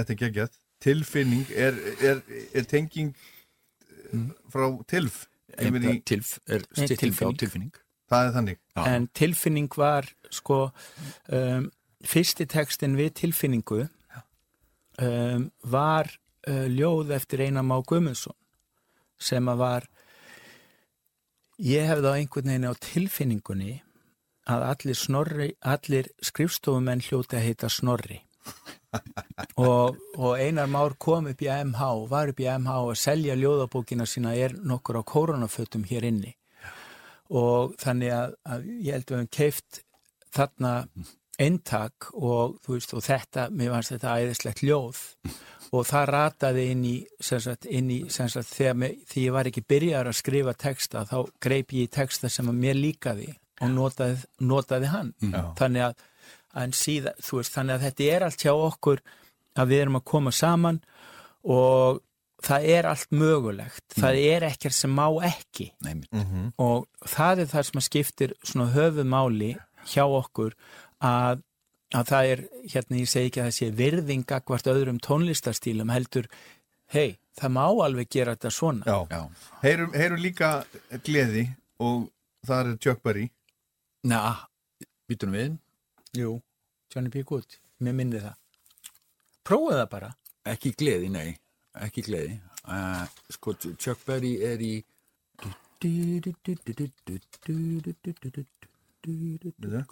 S1: Þetta er geggjað. Tilfinning er, er, er tenging eh, frá tilf. Yfir í,
S3: tilf, er
S4: Nei,
S3: stýtting á
S4: tilfinning.
S1: það er þannig.
S3: Já.
S4: en tilfinning var sko um, fyrsti textin við tilfinningu um, var uh, ljóð eftir Einar Má Guðmundsson sem að var ég hefði á einhvern veginn á tilfinningunni að allir, snorri, allir skrifstofumenn hljóti að heita Snorri og, og Einar Már kom upp í AMH var upp í AMH að selja ljóðabókina sína er nokkur á koronafötum hér inni. Og þannig að, að ég held að við höfum keift þarna eintak og veist og þetta, mér fannst þetta æðislegt ljóð. Og það rataði inn í, sagt, inn í sagt, þegar, mig, þegar ég var ekki byrjar að skrifa texta þá greip ég í texta sem að mér líkaði og notaði, notaði hann.
S1: Já.
S4: þannig að, að síða, veist, þannig að þetta er allt hjá okkur að við erum að koma saman og það er allt mögulegt það er ekkert sem má ekki
S3: Nei, mitt.
S1: Mhm.
S4: og það er það sem að skiptir svona höfumáli hjá okkur að, að það er, hérna ég segi ekki að það sé virðinga hvort öðrum tónlistarstílum heldur, hei, það má alveg gera þetta svona.
S1: Já.
S3: Já.
S1: Heyrum, heyrum líka gleði og það er Berry.
S3: Na, býtum við.
S4: Jú, Johnny B. Good, mér minni það. Prófaðu það bara.
S3: Ekki gleði, nei. Ekki gleði. Uh, sko, Chuck Berry er í... Hvað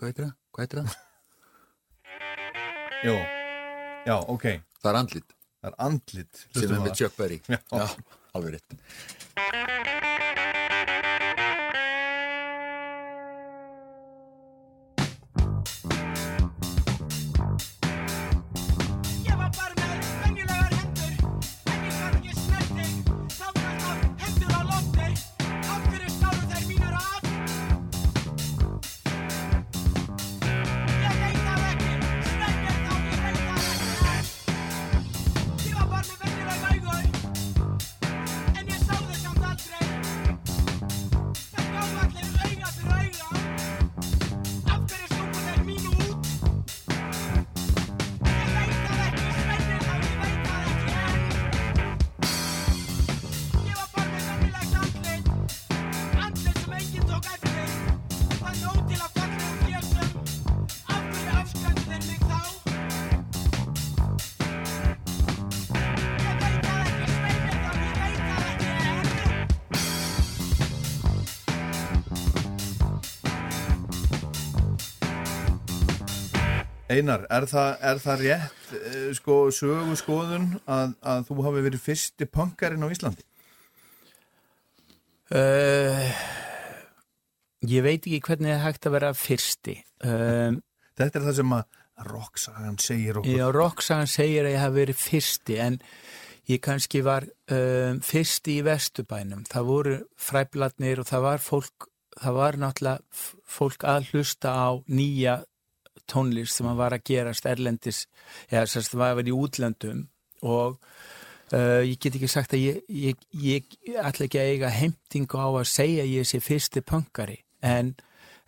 S3: heitir það? Hvað heitir það?
S1: Jó, já, ok.
S3: Það er andlit.
S1: Það er andlit.
S3: Sem er með. Chuck Berry.
S1: Já.
S3: Já, alveg rétt.
S1: Einar, er það, er það rétt eh, sko, sögu skoðun að, að þú hafi verið fyrsti punkarinn á Íslandi?
S4: Uh, ég veit ekki hvernig það hægt að vera fyrsti. Um,
S1: Þetta er það sem að rocksagan segir okkur.
S4: Já, Roxanne segir að ég hafi verið fyrsti en ég kannski var um, fyrsti í Vesturbænum. Það voru fræbladnir og það var fólk, það var náttúrulega fólk að hlusta á nýja tónlist sem var að gerast erlendis, eða sérst var að vera í útlöndum og uh, ég get ekki sagt að ég, ég, ég ætla ekki að eiga heimtingu á að segja ég sé fyrsti punkari en,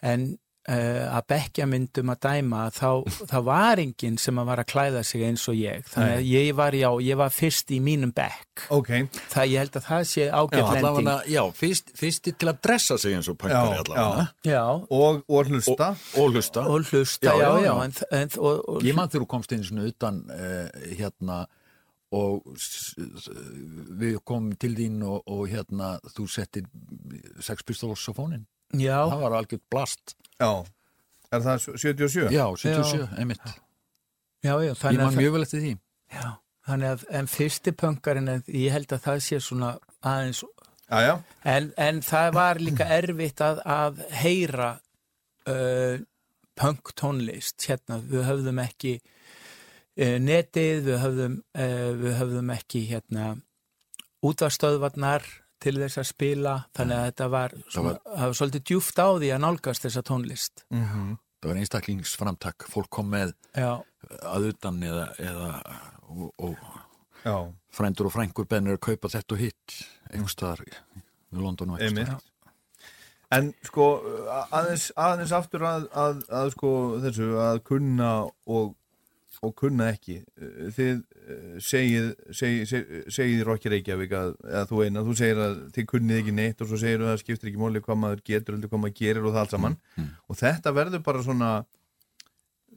S4: en að bekkja myndum að dæma þá, þá var enginn sem að var að klæða sig eins og ég þannig að ég var, já, ég var fyrst í mínum bekk
S1: Ok,
S4: það ég held að það sé
S3: Já,
S4: ágætt lending
S3: allavega, já, fyrst, fyrsti til að dressa sig eins og
S1: Já,
S3: pöngari allavega.
S4: já,
S1: og, og hlusta.
S3: Og hlusta.
S4: og hlusta,
S3: Já,
S4: já,
S3: já,
S4: já,
S3: já.
S4: En, en, og, og,
S3: Ég mann þegar þú komst inn svona utan uh, hérna og við komum til þín og, og hérna þú settir sex pistols á fónin.
S4: Já,
S3: Það var algjört blast.
S1: Já, er það 77?
S3: Já, 77, einmitt.
S4: já, já,
S3: Ég man mjög vel eftir því.
S4: já, þannig að en fyrsti punkarinn, en ég held að það sé svona aðeins
S1: Já, já,
S4: En, en það var líka erfitt að, að heyra uh, punk tónlist hérna, við höfðum ekki uh, netið, við höfðum, uh, við höfðum ekki hérna útvarstöðvarnar til þess að spila, þannig að þetta var, svona, það var svolítið djúft á því að nálgast þessa tónlist.
S3: Það var einstaklingsframtak. Fólk kom með
S4: Já,
S3: að utan eða, eða og, og frændur og frængur bennir að kaupa þetta og hitt einhverstaðar í London og einhverstaðar.
S1: En sko, aðeins, aðeins aftur að, að, að sko þessu að kunna og, og kunna ekki. Þið eh, segið, segið, segið, segið Rokki Reykjavík að, eða þú eina, þú segir að þið kunnið ekki neitt og svo segir að það skiptir ekki máli hvað maður getur heldur hvað maður gerir og það allt saman. Og þetta verður bara svona,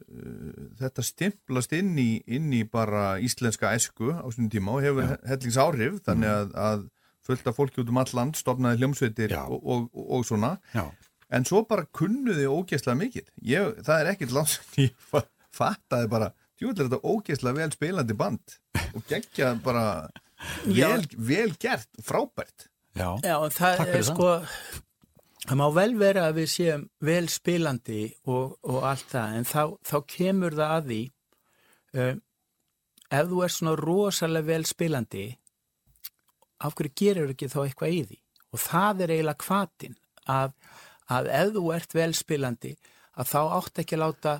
S1: uh, þetta stimplast inn í, inn í bara íslenska esku á svona tíma og hefur hellings áhrif, þannig að, að fullt af fólki út um all land, stopnaði hljómsveitir og, og, og, og svona.
S3: Já.
S1: En svo bara kunnuði ógeðslega mikið. Ég, það er ekkert langt sem ég fa- fattaði bara, djúvill er þetta ógeðslega vel spilandi band og geggja bara vel, vel gert, frábært.
S3: Já.
S4: Já, það
S3: Takk
S4: er sko það má vel vera að við séum vel spilandi og, og allt það en þá, þá kemur það að því um, ef þú er svona rosalega vel spilandi af hverju gerir ekki þá eitthvað í því og það er eiginlega kvatin að, að ef þú ert vel spilandi að þá átt ekki að láta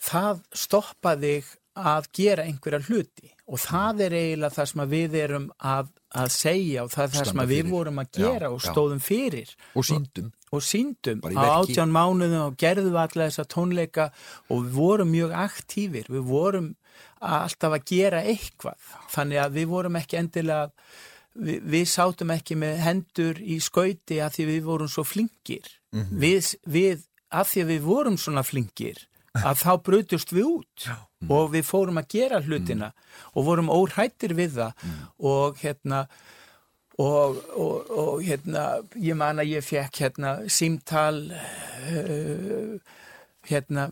S4: það stoppa þig að gera einhverja hluti og það er eiginlega það sem við erum að, að segja og það er það sem
S3: Standa
S4: að við
S3: fyrir.
S4: vorum að
S3: Já,
S4: gera og
S3: já.
S4: stóðum fyrir.
S3: Og síndum
S4: og síndum á átján mánuðum og gerðum alla þessa tónleika og við vorum mjög aktífir, við vorum alltaf að gera eitthvað. Þannig að við vorum ekki endilega við, við sátum ekki með hendur í skauti að því við vorum svo flinkir. Við, við, að því við vorum svona flinkir að þá brutust við út. Og við fórum að gera hlutina og vorum óhrættir við það. Og hérna og, og, og hérna ég man að ég fekk hérna símtal uh, hérna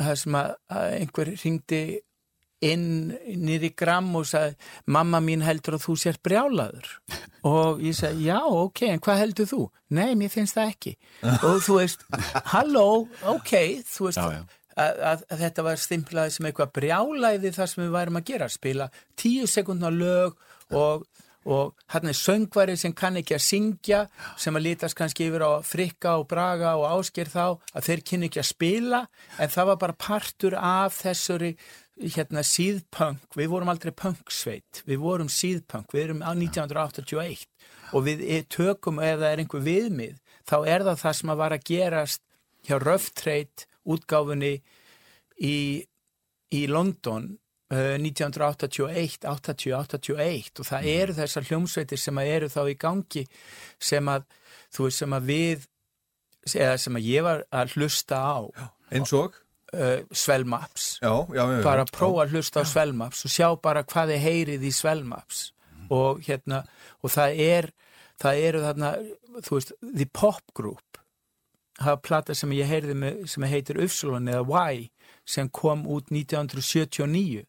S4: það sem að, að einhver ringdi inn nýri gram og sagði mamma mín heldur að þú sér brjálaður. Og ég sagði já ok en hvað heldur þú? Nei mér finnst það ekki. Og þú veist halló ok þú veist
S3: Já, já.
S4: Að, að, að þetta var stimplaði sem eitthvað brjálaði það sem við værum að gera spila tíu sekundna lög og og hann er söngvari sem kann ekki að syngja sem að lítast kannski yfir á frikka og braga og ásker þá að þeir kynni ekki að spila en það var bara partur af þessari hérna síðpunk, við vorum aldrei punksveit, við vorum síðpunk, við erum á 1981 og við e- tökum ef það er einhver viðmið, þá er það það sem að var að gerast hjá Trade útgáfunni í, í London uh, 1981, 80, 81 og það eru þessar hljómsveitir sem eru þá í gangi sem að, veist, sem að við eða sem að ég var að hlusta á.
S1: Eins og?
S4: Uh, Svelmaps. Bara að prófa að hlusta á Svelmaps og sjá bara hvað þið heyrið í Svelmaps. Og hérna og það er, það eru þarna þú veist, The Pop Group hafa plata sem ég heyrði með, sem heitir Ufsulon eða Y sem kom út 1979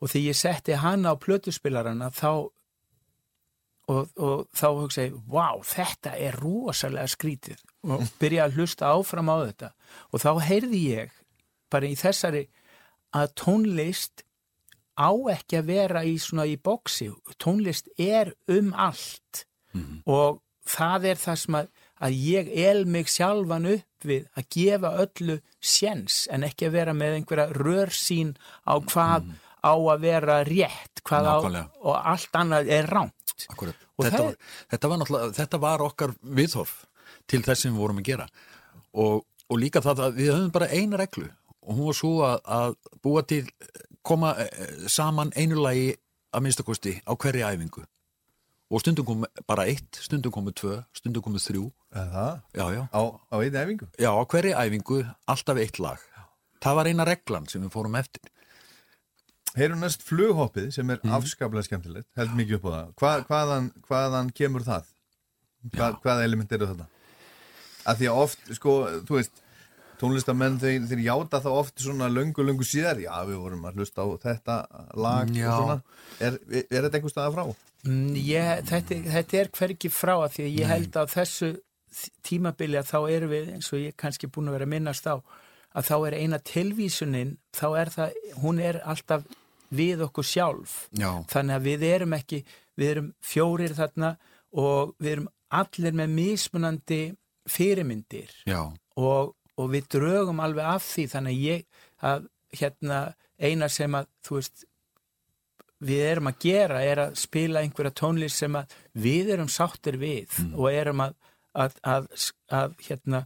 S4: og þegar ég setti hana á plötuspilarana þá og, og þá hugsa ég, wow, þetta er rosalega skrítið. Og byrja að hlusta áfram á þetta. Og þá heyrði ég bara í þessari að tónlist á ekki að vera í svona í boksi, tónlist er um allt. Og það er það sem að, að ég el mig sjálfan upp við að gefa öllu séns en ekki að vera með einhverja rörsýn á hvað á að vera rétt á, og allt annað er. Og
S3: Þetta,
S4: það
S3: var, þetta, var þetta var okkar viðhorf til þess sem við vorum að gera. Og, og líka það að við höfum bara eina reglu og hún var svo að, að búa til koma eh, saman einu lagi að minnstakosti á hverri æfingu. Og stundum kom bara eitt, stundum komu tvö, stundum komu þrjú
S1: það?
S3: já, já,
S1: á, á einni æfingu
S3: já, á hverri æfingu alltaf eitt lag það var eina reglan sem við fórum eftir
S1: Heyrum næst flughoppið sem er afskaplega skemmtilegt, held mikið upp á það. Hva, hvaðan, hvaðan kemur það? Hva, hvaða element eru þetta? Að því að oft, sko, þú veist, tónlistamenn þeir, þeir játa þá oft svona löngu, löngu síðar, já, við vorum að hlusta á þetta lag
S3: Já.
S1: og svona. Er, er, þetta einhver staða frá?
S4: Mm, Ég, þetta, þetta er hvergi frá að því að ég held að þessu tímabili að þá erum við eins og ég er kannski búin að vera að minnast á að þá er eina tilvísunin þá er það, hún er alltaf við okkur sjálf.
S3: Já,
S4: þannig að við erum ekki, við erum fjórir þarna og við erum allir með mismunandi fyrirmyndir.
S3: Já,
S4: og, og við drögum alveg af því þannig að ég að hérna eina sem að þú veist við erum að gera er að spila einhverja tónlist sem að við erum sáttir við og erum að, að, að, að hérna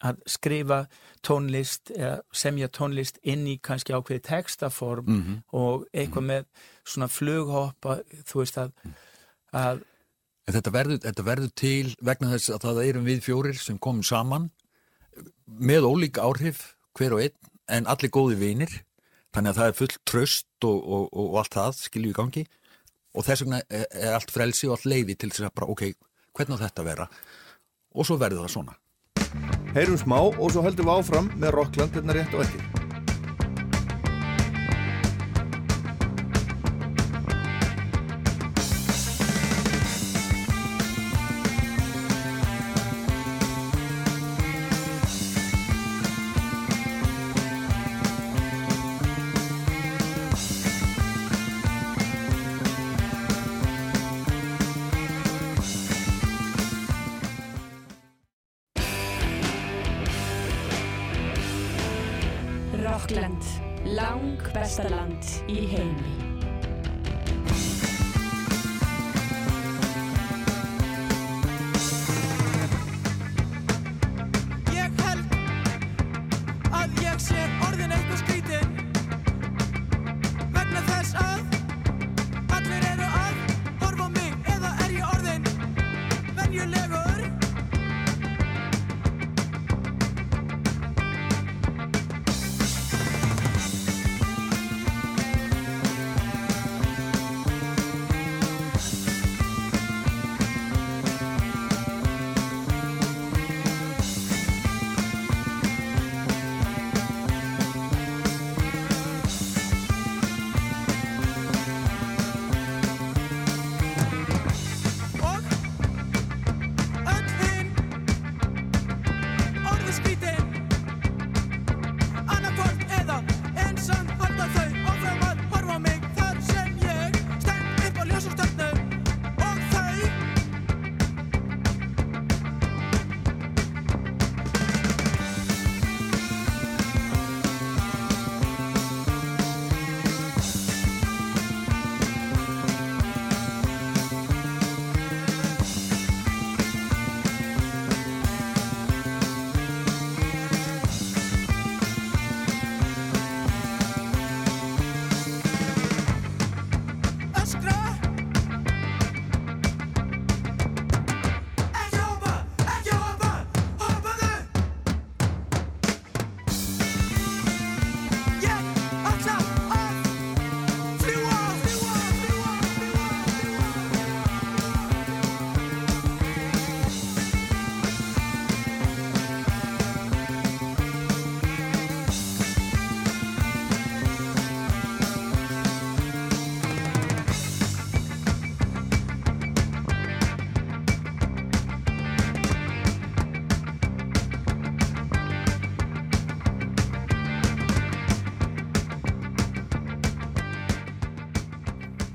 S4: að skrifa tónlist eða semja tónlist inn í kannski ákveði textaform og eitthvað með svona flughoppa þú veist að, að
S3: En þetta verður, þetta verður til vegna þess að það erum við fjórir sem komum saman með ólík áhrif hver og einn en allir góði vinir. Þannig að það er fullt tröst og, og, og, allt það skilju í gangi. Og þess vegna er, allt frelsi og allt leiði til þess að bara ok, hvernig á þetta að vera og svo verður það svona
S1: Heyrum smá og svo höldum við áfram með Rockland hérna rétt og eftir.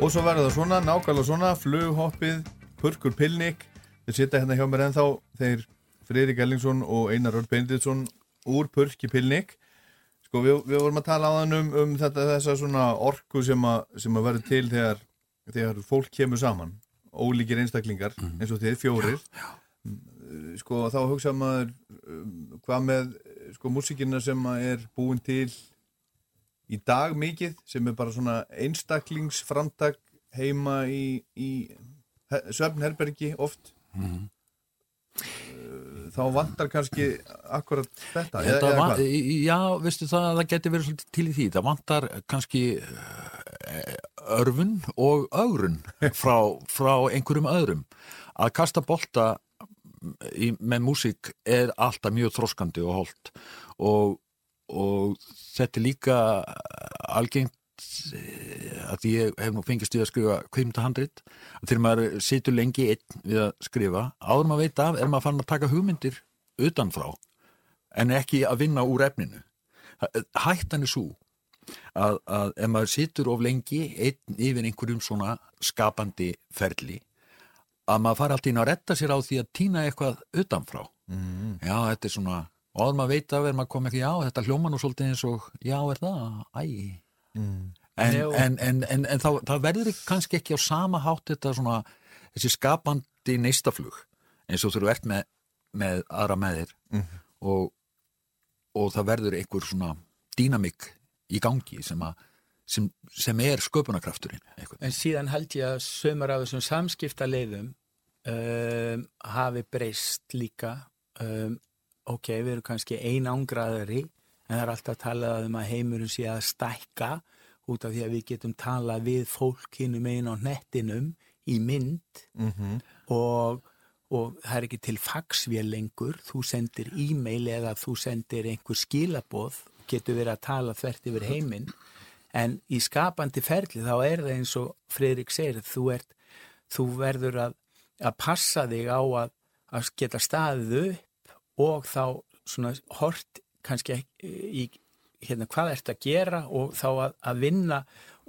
S5: Og
S1: svo verður það svona, nákvæmlega svona, flughoppið, purkur pilnik. Þeir sitja hérna hjá mér ennþá, þeir Friðrik Ellingsson og Einar Örn Benditsson úr purki pilnik. Sko við, við vorum að tala á þann um, um þetta, þessa svona orku sem að, sem að verður til þegar, þegar fólk kemur saman. Ólíkir einstaklingar, eins og þið, fjórir. Sko þá hugsa maður um, hvað með sko músíkina sem er búin til í dag mikið sem er bara svona einstaklingsframtak heima í, í svefnherbergi oft
S3: Mhm.
S1: Uh, þá vantar kannski akkurat þetta eða, eða
S3: van, já, veistu það að það geti verið til í því. Það vantar kannski eh, örfun og ögrun frá, frá einhverjum öðrum. Að kasta bolta í, með músík er alltaf mjög þróskandi og holdt og, og þetta er líka algengt eh, að ég hef nú fengist við að skrifa kveimtahandrit að þegar maður situr lengi einn við að skrifa áður maður veit af er maður fann að taka hugmyndir utanfrá en ekki að vinna úr efninu. Hættan er svo að, að ef maður situr of lengi einn yfir einhverjum svona skapandi ferli að maður fara alltaf inn að retta sér á því að týna eitthvað utanfrá.
S1: Mm.
S3: já, þetta er svona og áður maður veit af er maður komið ekki já, þetta hljóma nú svolítið eins og já, er það, æ
S1: Mm.
S3: en, en, en, en, en þá, það verður kannski ekki á sama hátt þetta svona, þessi skapandi neistaflug eins og þú ert með, með aðra með þér
S1: Mhm.
S3: og, og það verður einhver svona dýnamik í gangi sem, að, sem, sem er sköpunarkrafturinn einhvern.
S4: En síðan held ég að sömur af þessum samskipta leiðum um, hafi breyst líka. Um, ok, við erum kannski einangraðari en það er alltaf talað um að heimurinn sé að stækka út af því að við getum talað við fólk hinnum einn á nettinum í mynd.
S1: Mhm.
S4: og, og það er ekki til faxvél lengur, þú sendir e-mail eða þú sendir einhver skilaboð, getur verið að tala þvert yfir heiminn, en í skapandi ferli þá er það eins og Fredrik segir, þú, ert, þú verður að, að passa þig á að, að geta staðið upp og þá svona hort kannski í hérna, hvað ert að gera og þá að, að vinna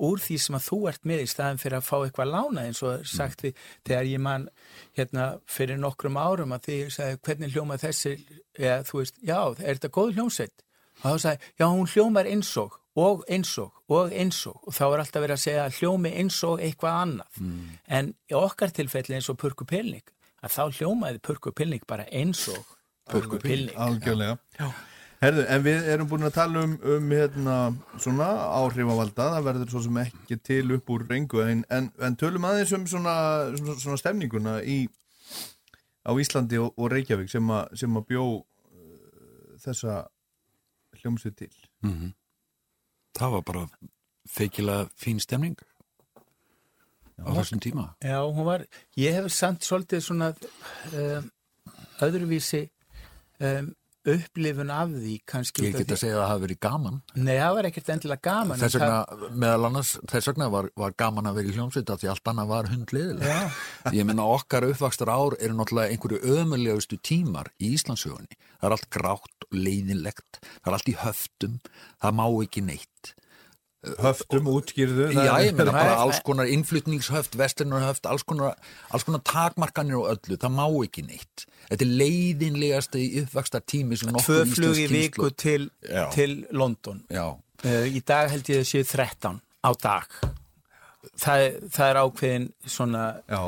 S4: úr því sem að þú ert með í staðin fyrir að fá eitthvað lána eins og er sagt við þegar ég man hérna fyrir nokkrum árum að því sagði hvernig hljóma þessi? Eða þú veist, já, er þetta góð hljómsveit? Og þá sagði, já hún hljómar eins og og eins og og eins og. Og þá er alltaf verið að segja að hljómi eins og eitthvað annað. En í okkar tilfelli eins og Purku Pilning að þá hljómaði Purku Pilning bara eins og Purku Pilning
S1: Algjörlega. Herðu, en við erum búin að tala um, um hérna, svona áhrifavalda, það verður svo sem ekki til upp úr reyngu, en, en, en tölum aðeins um svona, svona, svona stemninguna í, á Íslandi og, og Reykjavík sem, a, sem að bjó uh, þessa hljómsveit til.
S3: Það var bara feikilega fín stemning á þessum tíma.
S4: Já, hún var, ég hef samt svolítið svona um, öðruvísi um, upplifun af því kannski
S3: Ég get að segja að það hafi verið gaman.
S4: Nei, það var ekkert endilega gaman
S3: Þess
S4: en það-
S3: vegna, meðal annars, þess vegna var, var gaman að vera í hljómsveit af því allt annað var hundliðilega. Ég menna okkar uppvakstar ár eru náttúrulega einhverju ömulegustu tímar í Íslandsögunni. Það er allt grátt leiðinlegt, það er allt í höftum, það má ekki neitt.
S1: Höftum útskýrðu. það
S3: Já,
S1: er-
S3: ég meina bara
S4: er-
S3: alls konar innflutningshöft, vestlunarhöft, alls konar, alls konar takmarkanir og öllu, það má ekki neitt. Þetta er leiðinlegasta í uppvakstar tími sem
S4: tvö
S3: nokkur
S4: flug í
S3: íslensk
S4: viku til,
S3: Já.
S4: til London
S3: Já,
S4: uh, í dag held ég að séu 13 á dag það, er- það er ákveðin svona
S1: Já,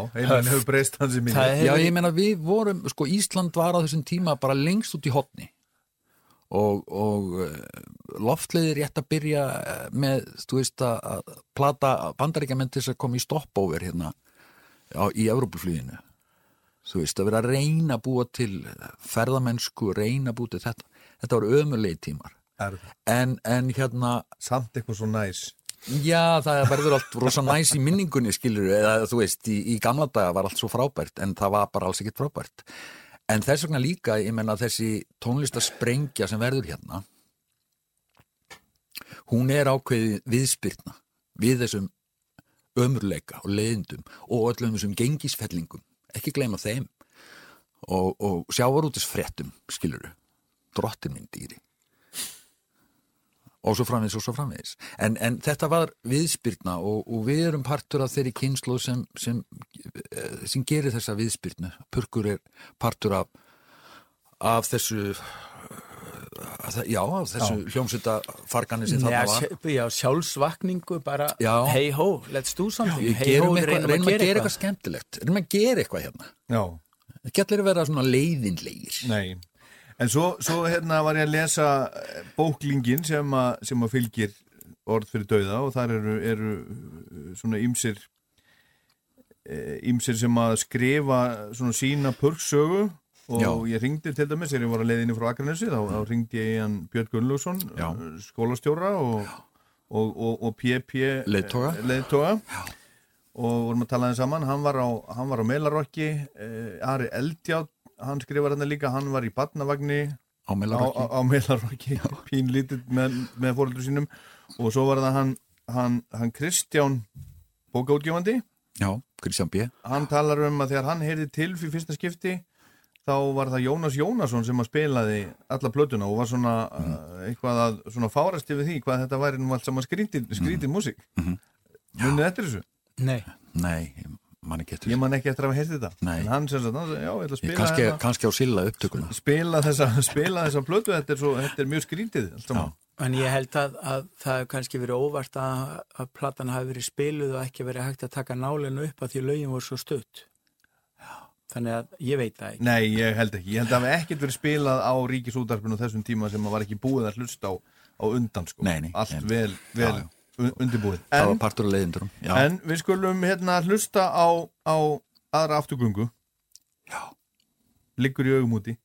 S1: mínu.
S4: það
S3: Já,
S4: hefur,
S3: ég meina við vorum, sko Ísland var á þessum tíma bara lengst út í hotni og, og uh, loftleiði rétt að byrja eh, með, þú veist að, plata bandaríkjamenn til þess að koma í stopover hérna á, í Evrópufluginu þú veist, að vera að reyna að búa til ferðamennsku, reyna að búa til þetta þetta var ömulegi tímar en, en hérna
S1: Samt eitthvað svo næs.
S3: Já, það verður allt rosa næs í minningunni skilur, eða þú veist, í, í gamla daga var allt svo frábært, en það var bara alls ekkert frábært. En þess vegna líka, ég menna þessi tónlistasprengja sem verður hérna, hún er ákveðið viðspyrna við þessum ömurleika og leiðindum og öllum þessum gengisfellingum, ekki gleyma þeim. Og, og sjávarútisfrettum, skiluru, drottin minn dýri og svo framvegis og svo framvegis. En, en þetta var viðspyrna og, og við erum partur af þeirri kynslu sem, sem, eh, sem gerir þessa viðspyrnu. Purkur er partur af af þessu af þe- já, af þessu hljómsveita fargani sem þarna var.
S4: sj- já, sjálfsvakningu bara hey ho, let's do something. Hey ho, reynum
S3: að gera eitthvað. skemmtilegt. Reynum að gera eitthvað hérna.
S1: Já.
S3: ekki allir að vera svona leiðinlegir.
S1: Nei, en svo, svo hérna var ég að lesa eh, bóklingin sem, a, sem að fylgir orð fyrir dauða og þar eru, eru eh, svona ýmsir ýmsir sem að skrifa svona sína purksögu og
S3: Já.
S1: ég ringdi til dæmis þegar ég var að leiðinni frá Akranesi þá, þá ringdi ég í hann Björn Gunnlaugsson
S3: Já.
S1: skólastjóra og, og, og, og PP
S3: Leiðtoga.
S1: leiðtoga og vorum að tala þeim saman hann var á, á Melarokki eh, Ari Eldjátt, hann skrifar hérna líka hann var í Badnavagni
S3: á Melarokki
S1: á, á Melarokki pínlítið með, með fóröldur sínum. Og svo var það hann, hann, hann Kristján bókaútgefandi.
S3: Já, Kristján B.
S1: hann talar um að þegar hann heyrði til fyrir fyrsta skipti þá var það Jónas Jónasson sem að spilaði alla plötuna og var svona uh, eitthvað að svona fárast yfir því hvað þetta væri nú allt saman skrítin, skrítin músík. Munið eftir þessu?
S4: Nei,
S3: Nei, ég man ekki eftir
S1: ég man ekki eftir að hafa heyrði þetta
S3: Nei.
S1: en hann sem sagt, já, ég ætla að
S3: Ég
S1: spila
S3: kannski,
S1: hérna-
S3: kannski á Silla upptökuna
S1: spila þessa, spila þessa plötu þetta er, svo, þetta er mjög skrítið allt saman.
S4: en ég held að, að það hefur kannski verið óvart að, að platan hafi verið spiluð og ekki verið hægt að taka nálinu upp að því lögin voru svo stutt þannig að ég veit það ekki
S1: Nei, ég held ekki, ég held að það hafi ekkert verið spilað á ríkisútarpinu þessum tíma sem að var ekki búið að hlusta á, á undan sko.
S3: Nei, nei,
S1: allt
S3: nei.
S1: vel, vel
S3: Já, já.
S1: Un- undirbúið. En,
S3: Já,
S1: en við skulum hérna hlusta á, á aðra afturgöngu.
S3: Já.
S1: liggur í augum úti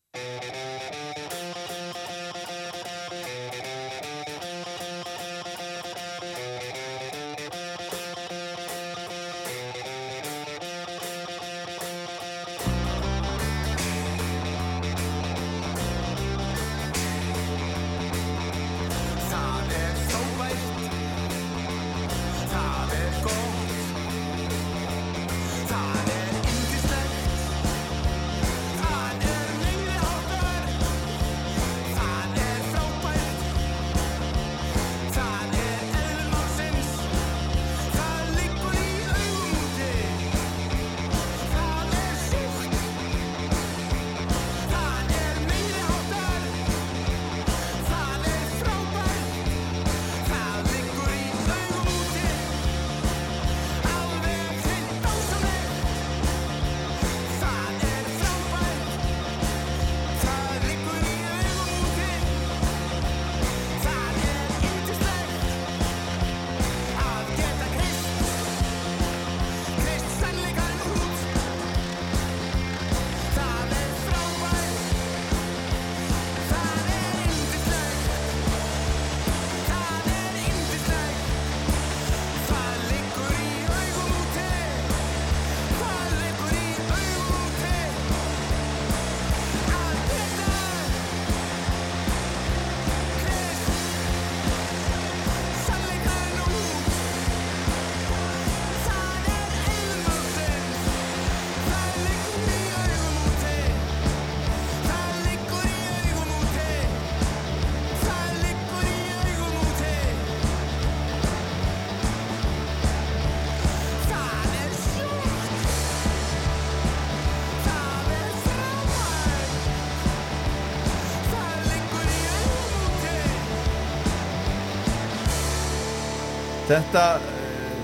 S1: Þetta eh,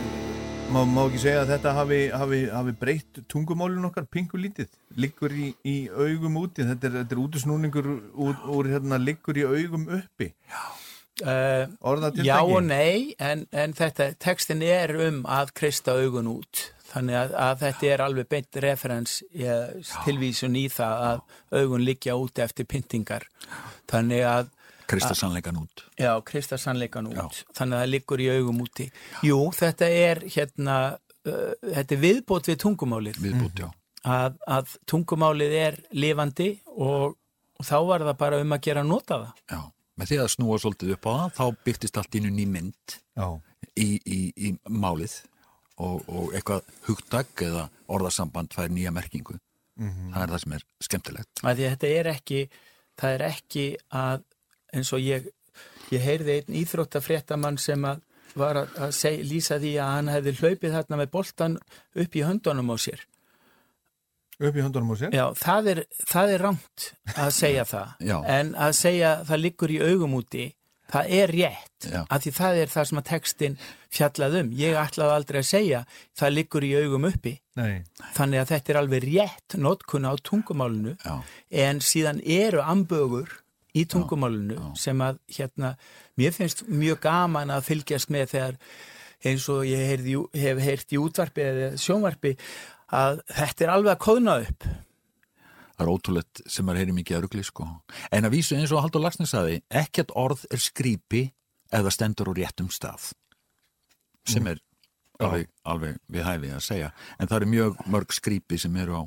S1: má, má ekki segja að þetta hafi, hafi, hafi breytt tungumálun okkar pingu lítið, liggur í, í augum úti, þetta er, er útusnúningur úr, úr hérna, liggur í augum uppi
S4: Uh,
S1: Orðatiltæki?
S4: já og nei, en, en þetta, textin er um að krista augun út. Þannig að, að þetta er alveg beint referens ég, tilvísun í það að augun liggja úti eftir pyntingar. Þannig að,
S3: Krista sannleikan út.
S4: já, krista sannleikan út.
S3: Já.
S4: Þannig að það liggur í augum úti. Jú, þetta er hérna, uh, þetta er viðbót við tungumálið.
S3: Viðbútt, já.
S4: Að, að tungumálið er lifandi og, og þá var það bara um að gera nota það.
S3: Já, með því að snúa svolítið upp á það, þá byrtist allt innu ný mynd
S1: Já,
S3: í, í, í málið og, og eitthvað hugtak eða orðasamband fær nýja merkingu. Það er það sem er skemmtilegt.
S4: að því að þetta er ekki það er ekki að eins og ég ég heyrði einn íþróttafréttamann sem að var að, að seg, lýsa því að hann hefði hlaupið þarna með boltan upp í höndunum á sér.
S1: Upp í höndunum á sér?
S4: Já, það er, það er rangt að segja það. En að segja það liggur í augum úti það er rétt,
S3: Já.
S4: að því það er það sem að textin fjallað um. Ég ætlaði aldrei að segja það liggur í augum uppi.
S1: Nei,
S4: þannig að þetta er alveg rétt notkuna á tungumálinu.
S3: Já,
S4: en síðan eru ambögur í tungumálinu sem að hérna, mér finnst mjög gaman að fylgjast með þegar eins og ég heyrði, hef heyrt í útvarpi eða sjónvarpi að þetta er alveg að kóðna upp
S3: það er ótrúlegt sem maður heyri mikið að rugli, sko. En að vísu eins og Haldur Lagsnes saði, ekkert orð er skrýpi eða stendur á réttum stað. Sem er alveg, alveg við hæfi að segja. En það eru mjög mörg skrýpi sem eru á,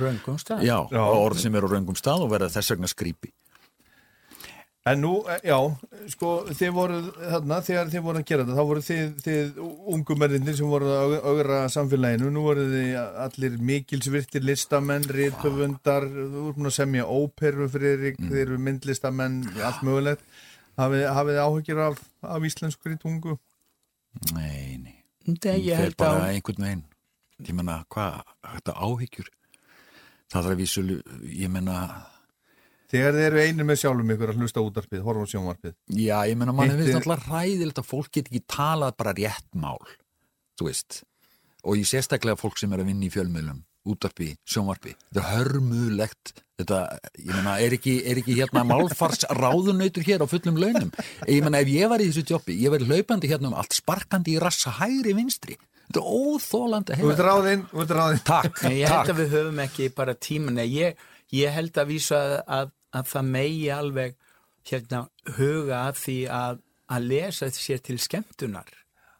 S4: röngum stað
S3: já,
S1: Já.
S3: orð sem eru á röngum stað og verða þess vegna skrýpi.
S1: En nú, eh, já, sko, þið voru þarna, þegar þið voru að gera þetta, þá voru þið, þið ungumennir sem voru að augra samfélaginu, nú voru þið allir mikilsvirtir listamenn, rithöfundar, þú voru búin að semja óperu fyrir Erik, þið eru myndlistamenn, allt mögulegt. Hafið, hafið þið áhyggjur af, af íslenskur í tungu?
S3: Nei, nei. Fer
S4: held
S3: bara einhvern veginn. Ég menna, hvað, þetta áhyggjur? Það þarf að vísu, ég menna,
S1: Þegar þið eru einir með sjálfum ykkur að hlusta útarpið, horfa á sjónvarpið.
S3: já, ég menna, mann hefur alltaf ræðilegt að fólk get ekki talað bara rétt mál, þú veist. Og ég sérstaklega fólk sem er að vinna í fjölmiðlum, útarpi, sjónvarpi. Þetta er hörmulegt, þetta, ég menna, er ekki, er ekki hérna málfars ráðunautur hér á fullum launum? Ég menna, ef ég var í þessu jobbi, ég verið hlaupandi hérna um allt, sparkandi í rassa hægri vinstri. Þetta er óþólandi að
S1: Þú ert
S3: heyra.
S1: ráðinn, þú ert ráðinn.
S3: Takk,
S4: Nei, ég held
S3: takk.
S4: að við höfum ekki bara tíma Nei, ég, ég held að vísa að, að, að það megi alveg hérna huga að því að, að lesa sér til skemmtunar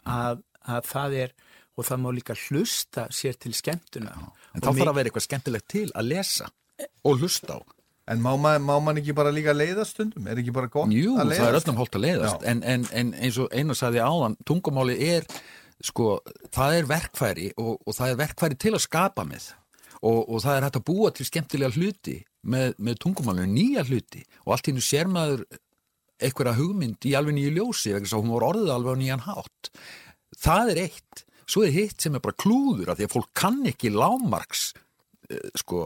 S4: að, að það er og það má líka hlusta sér til skemmtunar
S3: En þá þarf að vera eitthvað skemmtilegt til að lesa og hlusta á.
S1: En má, ma má man ekki bara líka leiða stundum? Er ekki bara gott
S3: Jú,
S1: að
S3: það er
S1: leiðast?
S3: öllum hólt að leiðast
S1: Já.
S3: en, en, en eins og einu sagði áðan tungumáli er, sko, það er verkfæri og, og það er verkfæri til að skapa með og, og það er hægt að búa til skemmtilega hluti með, með tungumálinu, nýja hluti. Og allt hennu sér maður einhverja hugmynd í alveg nýju ljósi vegna að hún var orðið alveg á nýjan hátt. Það er eitt. Svo er hitt sem er bara klúður af því að fólk kann ekki lámarks eh, sko,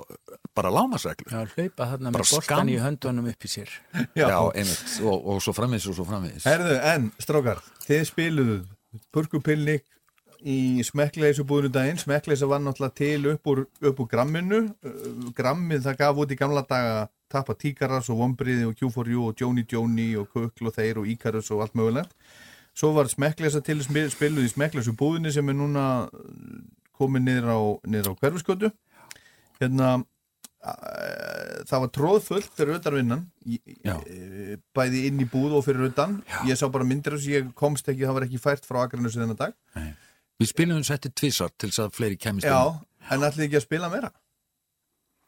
S3: bara lámarsreglu
S4: Já, hlaupa þarna
S3: Bara
S4: með
S3: skamm.
S4: í höndunum upp í sér.
S1: Já.
S3: Já, einmitt, og, og svo framvegis og svo framvegis.
S1: Herðu, en, strákar, þið spiluðu purkupilnik í smekkleysu daginn. Smekkleysa var náttúrulega til upp úr, upp úr gramminu. Uh, Grammið það gaf út í gamla daga Tappa Tíkaras og Vombriði og Q4U og Joni Joni og Kukl og þeir og Íkarus og allt mögulegt. Svo var smekkleysa til spil- spiluð í smekkleysu búðinni sem er núna uh, komið niður á, á hverfiskötu. Hérna, uh, það var tróðfullt fyrir eh, bæði inn í búð og fyrir utan ég sá bara myndir þess að ég komst ekki það var ekki fært frá Akranusu þennan dag
S3: Við spilum setti tvisar til þess að fleiri kemist inn.
S1: já, en allir ekki að spila meira?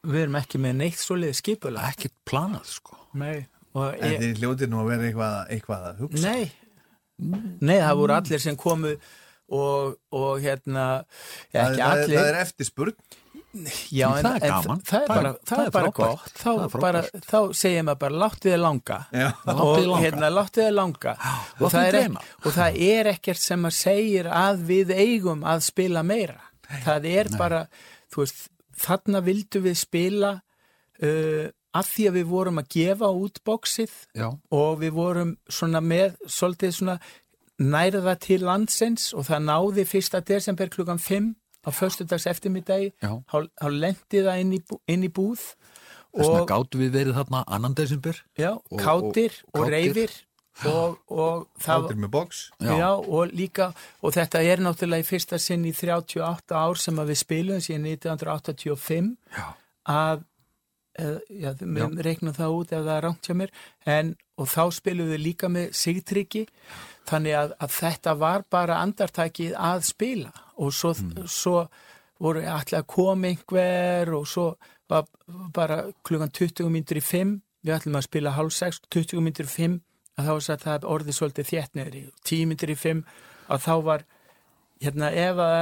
S4: Við erum ekki með neitt svoleið skipula
S3: ekkert planað sko.
S4: Nei, og
S1: en
S4: ég,
S1: þið hljótir nú að vera eitthvað, eitthvað að hugsa.
S4: Nei, nei, það voru allir sem komu og, og hérna, ekki
S1: það,
S4: allir,
S1: það er eftirspurn
S4: já,
S3: Það er gaman.
S4: það, það er bara, það er bara gott, þá, bara, þá segir maður bara, láttu þið langa.
S1: Já.
S4: Og hérna, láttu þið langa. Og
S3: láttu
S4: það,
S3: þig
S4: er,
S3: dreyma.
S4: ek- og það er ekkert sem að segir að við eigum að spila meira. Það er bara, þú veist þarna vildu við spila uh, að því að við vorum að gefa út bóksið og við vorum svona með svolítið svona nærða til landsins og það náði 1. desember klukkan 5 á föstudags eftirmiddagi þá lendi það inn í, inn í búð
S3: Þess vegna
S4: og
S3: gátu við verið þarna annan desember.
S4: já,
S3: og-
S4: kátir og,
S3: og
S4: reyfir og, og það
S1: Kátir með box
S3: Já.
S4: Já. og líka, og þetta er náttúrulega í fyrsta sinn í 38 ár sem að við spilum síðan 1985
S3: Já.
S4: að við reiknum það út ef það er rangt hjá mér. En, og þá spilum við líka með sigtryggi þannig að, að þetta var bara andartækið að spila. Og svo, svo voru allir að koma einhver og svo var bara klukkan 20 mínútur í 5 við ætlum að spila hálf 6, 20 mínútur í 5 að þá var satt að orðið svolítið þétt niður í 10 mínútur í 5 að þá var hérna ef að,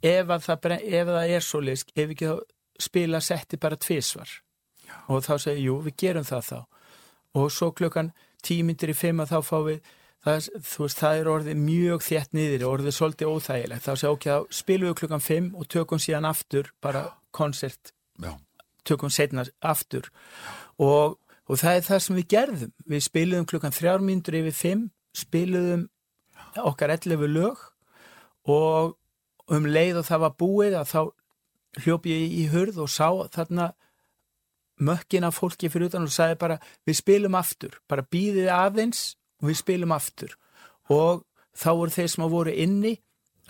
S4: ef að, það, ef það er svoleiðis ef ekki þá spila setti bara tvisvar og þá segi, jú, við gerum það þá. Og svo klukkan tímyndir í fimm að þá fá við það, veist, það er orðið mjög þétt niður orðið svolítið óþægilegt. Þá segi, ok, þá spilum við klukkan fimm og tökum síðan aftur bara koncert
S3: Já.
S4: tökum setna aftur. Og, og það er það sem við gerðum. Við spiluðum klukkan þrjár mínútur yfir fimm spiluðum okkar 11 lög og um leið og það var búið að þá hljóp ég í hurð og sá þarna mökkina fólki fyrir utan og sagði bara við spilum aftur, bara býðið aðeins og við spilum aftur. Og þá voru þeir sem voru inni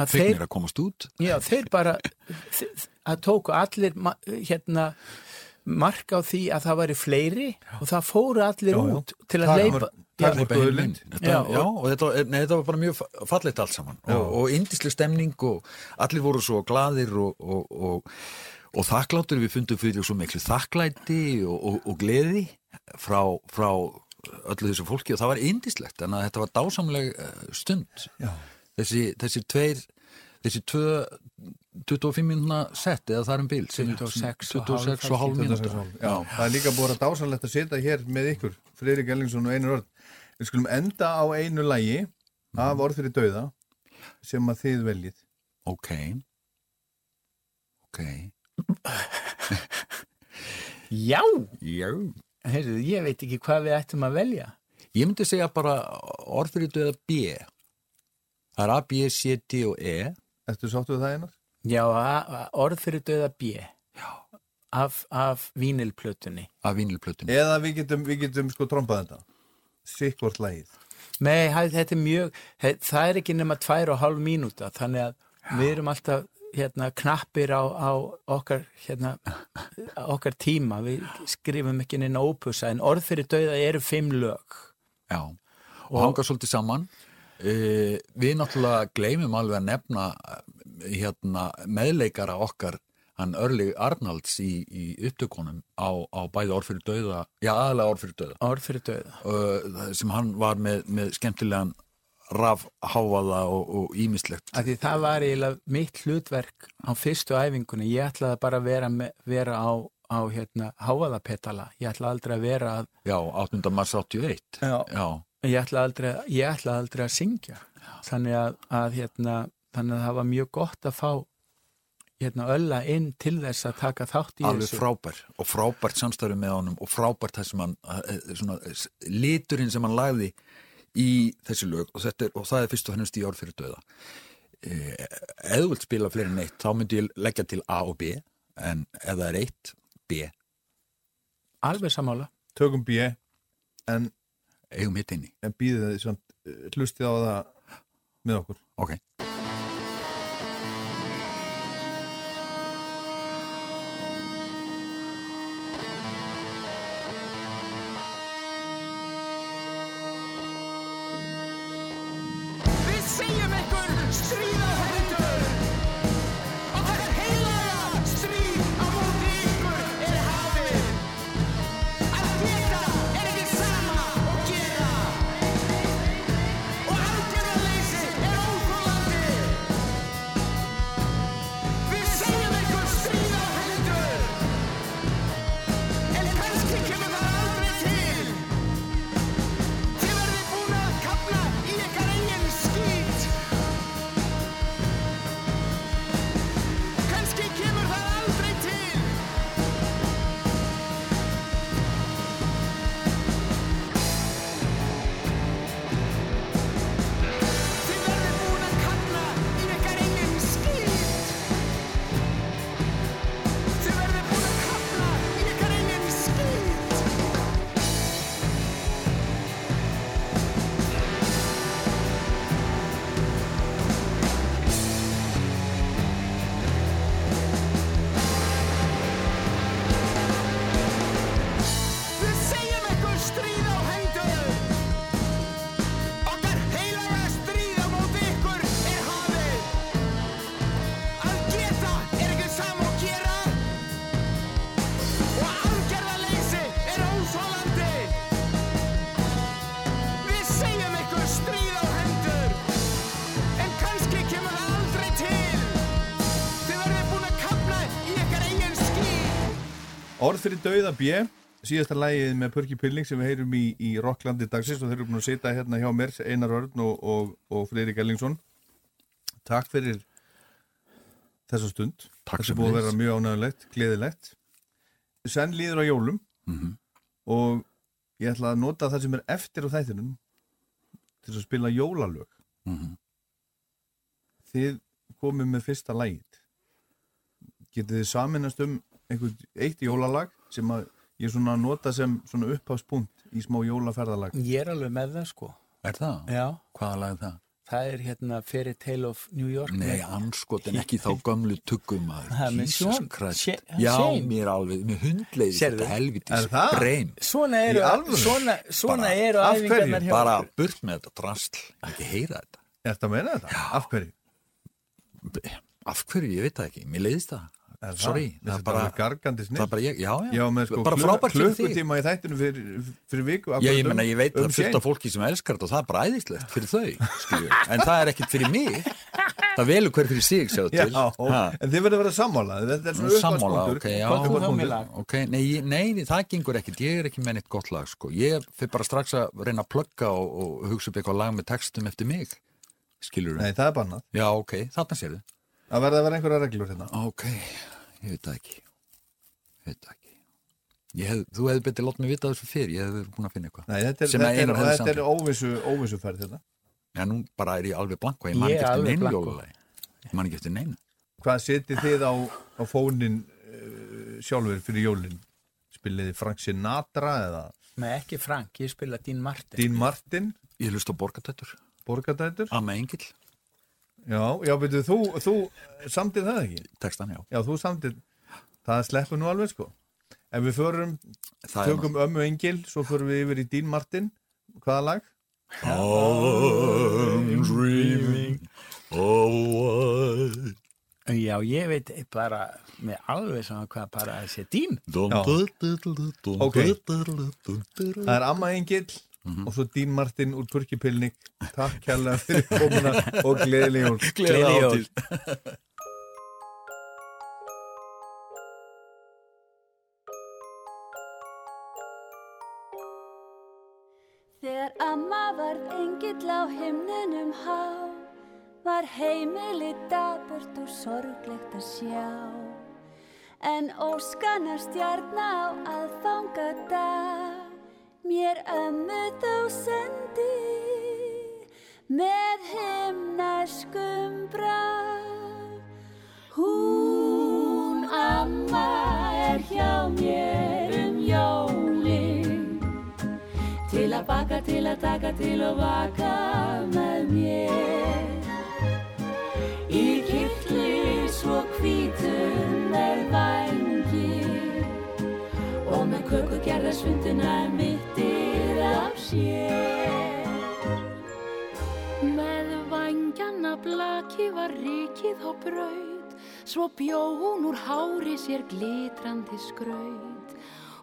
S4: að þeir,
S3: Fegnir að komast út.
S4: já, þeir bara að tóku allir hérna marka á því að það væri fleiri og það fóru allir
S1: Já, já.
S4: út til að Já,
S3: já, og þetta, nei, þetta var bara mjög fa- fallegt allt saman. Og, og indisleg stemning og allir voru svo glaðir og, og, og, og þakkláttur við fundum fyrir svo miklu þakklæti og, og, og gleði frá, frá öllu þessu fólki. Og það var indislegt að þetta var dásamleg eh, stund. Þessi, þessi tveir þessi tvö 25 mínúna sett eða það er um bil sem-
S4: 26 og
S3: 26 og hálf mínúta
S1: Já, það er líka búið að dásanlegt að sitja hér með ykkur, Friðrik Ellingsson og Einar Örn. Við skulum enda á einu lægi af orð fyrir dauða sem að þið veljið.
S3: ok. Ok
S4: Já,
S3: já
S4: heyrðu, ég veit ekki hvað við ættum að velja
S3: Ég myndi segja bara orð fyrir döða B. Það er A, B, C, D og E.
S1: Ertu sáttu við það Einar?
S4: Já, a- a- orð fyrir döða B af, af vínilplötunni
S3: Af vínilplötunni.
S1: Eða við getum, við getum sko trompað þetta. Sikkvort lægið.
S4: Nei, þetta er mjög, það er ekki nema tvær og hálf mínúta, þannig að við erum alltaf hérna, knappir á, á okkar, hérna, okkar tíma, við skrifum ekki neina ópusa, en orð fyrir dauða eru fimm lög.
S3: Já. Og, hanga svolítið saman. Uh, við náttúrulega gleymum alveg að nefna hérna, meðleikara okkar hann Örlig Arnalds í, í upptökunum á, á bæði orð fyrir döða, já aðalega orð fyrir döða.
S4: Orð fyrir dauða.
S3: Uh, sem hann var með, með skemmtilegan rafháfaða og, og ímislegt.
S4: Það var eiginlega mitt hlutverk á fyrstu æfingunni. Ég ætlaði bara að vera, með, vera á, á hérna, háaðapetala. Ég ætlaði aldrei að vera að,
S3: Já, 8. mars 81.
S4: Já.
S3: Já.
S4: ég ætlaði aldrei, ég ætlaði aldrei að syngja. Þannig að, að, hérna, þannig að það var mjög gott að fá hérna, ölla inn til þess að taka þátt í
S3: alveg
S4: þessu.
S3: frábær og frábært samstæður með honum og frábært það sem hann eh, svona, liturinn sem hann lagði í þessi lög og, er, og það er fyrst og hennast í orð fyrir döða eða þú vilt spila fleiri en eitt þá myndi ég leggja til A og B en ef það er eitt, B
S4: Alveg samála.
S1: Tökum B, en,
S3: eigum hitt inni
S1: en býðið þið samt, eh, hlustið á það með okkur.
S3: ok,
S1: Orð fyrir dauða B síðasta lægið með Pörki Pilling sem við heyrum í, í Rocklandi dagsins og þeir eru búin að sita hérna hjá mér Einar Örn og, og, og Freyri Gellingsson Takk fyrir þessa stund.
S3: Takk
S1: Þetta búið að vera mjög ánægulegt, gleðilegt. Senn líður á jólum
S3: Mhm.
S1: og ég ætla að nota það sem er eftir á þættinum til að spila jólalög.
S3: Mhm.
S1: Þið komið með fyrsta lægið Getið þið saminast um einhvern eitt jólalag sem að ég svona nota sem svona upphafspunkt í smá jólaferðalag
S4: Ég er alveg með það sko.
S3: Er það?
S4: Já,
S3: Hvaða lag er það?
S4: það er hérna Fairy Tale of New York.
S3: Nei, anskotin, ekki þá gömlu tuggum Christ.
S4: Shane-
S3: Já, mér alveg, með hundleiði þetta helvitis
S1: Er það?
S3: breym.
S4: Svona eru, æfingarnar hjá
S3: Bara burt með þetta drastl, ekki heyra þetta.
S1: Er þetta að meina þetta? Af hverju?
S3: Af hverju, ég veit það ekki, mér leiðist það. Sorry,
S1: það
S3: það
S1: er
S3: er bara,
S1: gargandi
S3: það
S1: snill
S3: bara ég, já, já.
S1: Já, með sko
S3: bara frábært fyrir þig.
S1: klukkutíma í þættinu fyrir, fyrir viku
S3: Já, ég menna,
S1: um-
S3: ég veit
S1: um
S3: það fullt
S1: Shane.
S3: af fólki sem elskar þetta og það er bara æðislegt fyrir þau, skilju. En það er ekkit fyrir mig. Það velur hver fyrir sig,
S1: Já,
S3: til. Ha.
S1: en þið verður að vera sammála Þetta er svona
S3: Sammála, ok, já.
S4: Hvað þú þá
S1: Uppáhaldspunktur.
S4: með lag?
S3: Ok, nei, nei, það gengur ekkit, ég er ekki með neitt gott lag, sko. Ég fyrir bara strax að reyna að plugga og, og hugsa upp eitthvað lag með textum eftir mig, skilur
S1: Nei, það er bannað
S3: Já, ok, þarna sér þið.
S1: Það verður að vera einhverja reglur hérna
S3: Ok, ég veit það ekki. Ég veit það ekki. Ég hef, þú hefði betið látt mig vita þessu fyrr, ég hefði verið búin að finna eitthvað.
S1: Nei, þetta er, þetta er, þetta er óvissu, óvissuferð hérna
S3: Já, nú bara er ég alveg blanko, ég man ekki eftir
S4: blanko.
S3: jólulagi. Ég man ekki eftir neinu.
S1: Hvað setið þið á, á fónin uh, sjálfur fyrir jólin? Spiliði Frank Sinatra eða
S4: Nei, ekki Frank, ég spila Dean Martin.
S1: Dean Martin,
S3: Ég hlust á borgatættur,
S1: Borgadætur?
S3: Amma Engil,
S1: Já, já, veitu, þú, þú samtið það ekki?
S3: textan, já.
S1: Já, þú samtið, það sleppur nú alveg sko En við förum,
S3: Það
S1: tökum ömmu Engil, svo förum við yfir í Dean Martin Hvaða lag?
S3: I'm dreaming of what
S4: Já, ég veit bara með alveg svona hvað bara þessi.
S1: Já. Ok. Það er Amma Engil og svo Dean Martin úr Purkipilnik Takk kærlega fyrir komuna og gleðileg jól.
S4: Gleðileg jól.
S6: Þegar amma varð engill á himninum há, var heimili daburt og sorglegt að sjá. En óskanar stjarna á aðfanga dag, mér ömmu þó sendi, með himnarskum brag. Hún amma er hjá mér um jólin, Til að baka, til að taka, til að vaka með mér. Í kirkli svo hvítum með vangi Og með köku gerða svunduna mittir af sér Með vangjana blaki var rikið á braut. Svo bjó hún úr hári sér glitrandi skraut.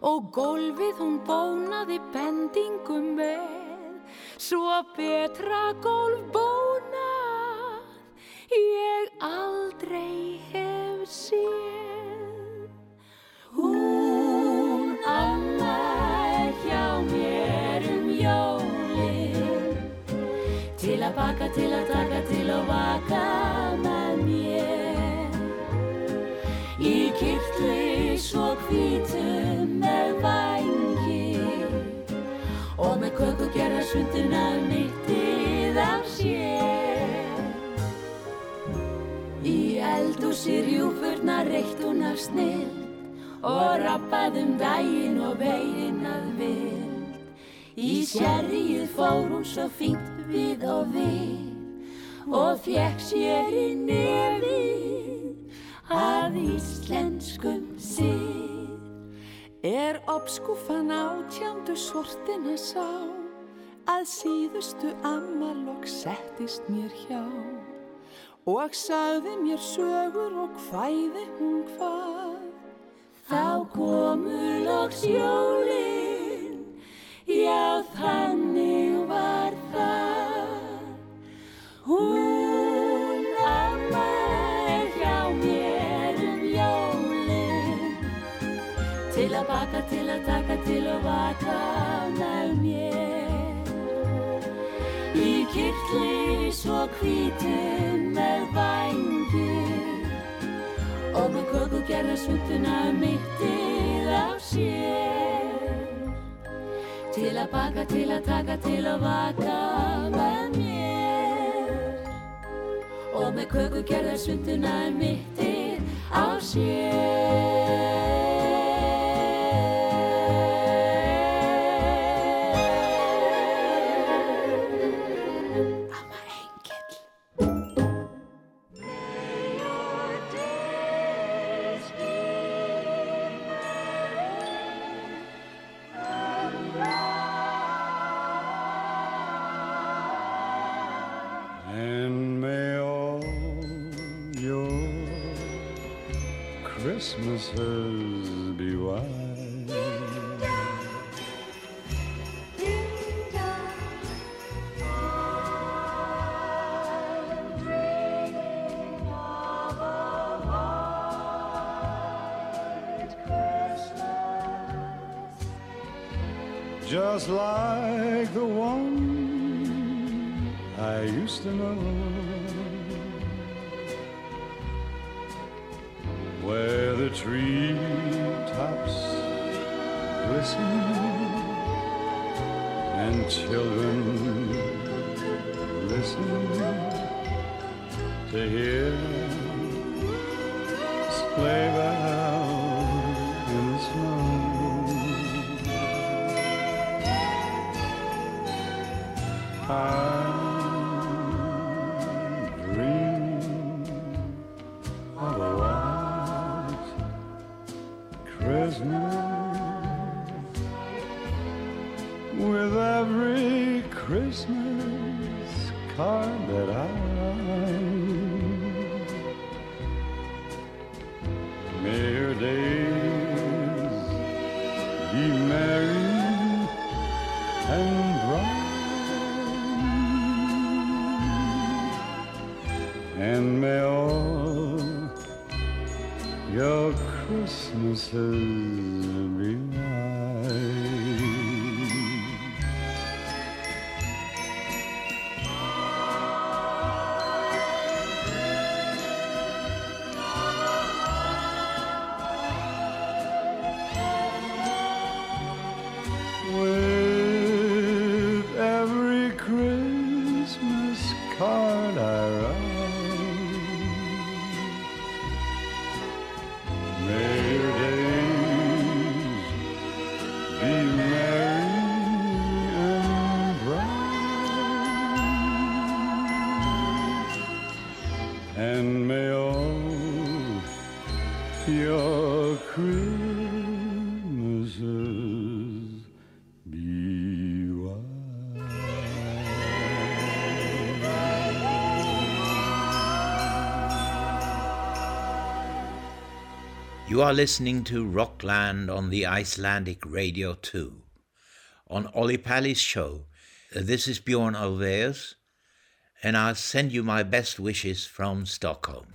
S6: Og gólfið hún bónaði bendingum með. Svo betra gólf bónað Ég aldrei hef séð. Hún baka, til að taka, til að vaka með mér Í kirtli svo hvítum með vangi Og með köku gerða sundina mittið af sér. Í eldúsi rjúfurna reitt hún af snill Og rappað um daginn og veginn að vild. Í sérrið fór hún svo fínt við og við Og fekk sér í nefið að íslenskum sið. Er obskúfan átjándu sortina sá, að síðustu ammalokk settist mér hjá. Og sagði mér sögur og hvæði hún hvað. Þá komu loks jólin, já þannig var það. Hún amma er hjá mér um jólin Til að baka, til að taka, til að vaka með mér. Í kirtli svo hvítum með vængi og með köku gerða svutuna mittið á sér. Til að baka, til að taka, til að vaka og með köku gerða svutuna mittið á sér.
S7: Just like the one I used to know. Where the treetops glisten and children listen to hear sleigh bells I'm dreaming of a white Christmas with every Christmas card that I write.
S8: You are listening to Rockland on the Icelandic Radio 2. On Ollie Pally's show, uh, this is Bjorn Alveus, and I'll send you my best wishes from Stockholm.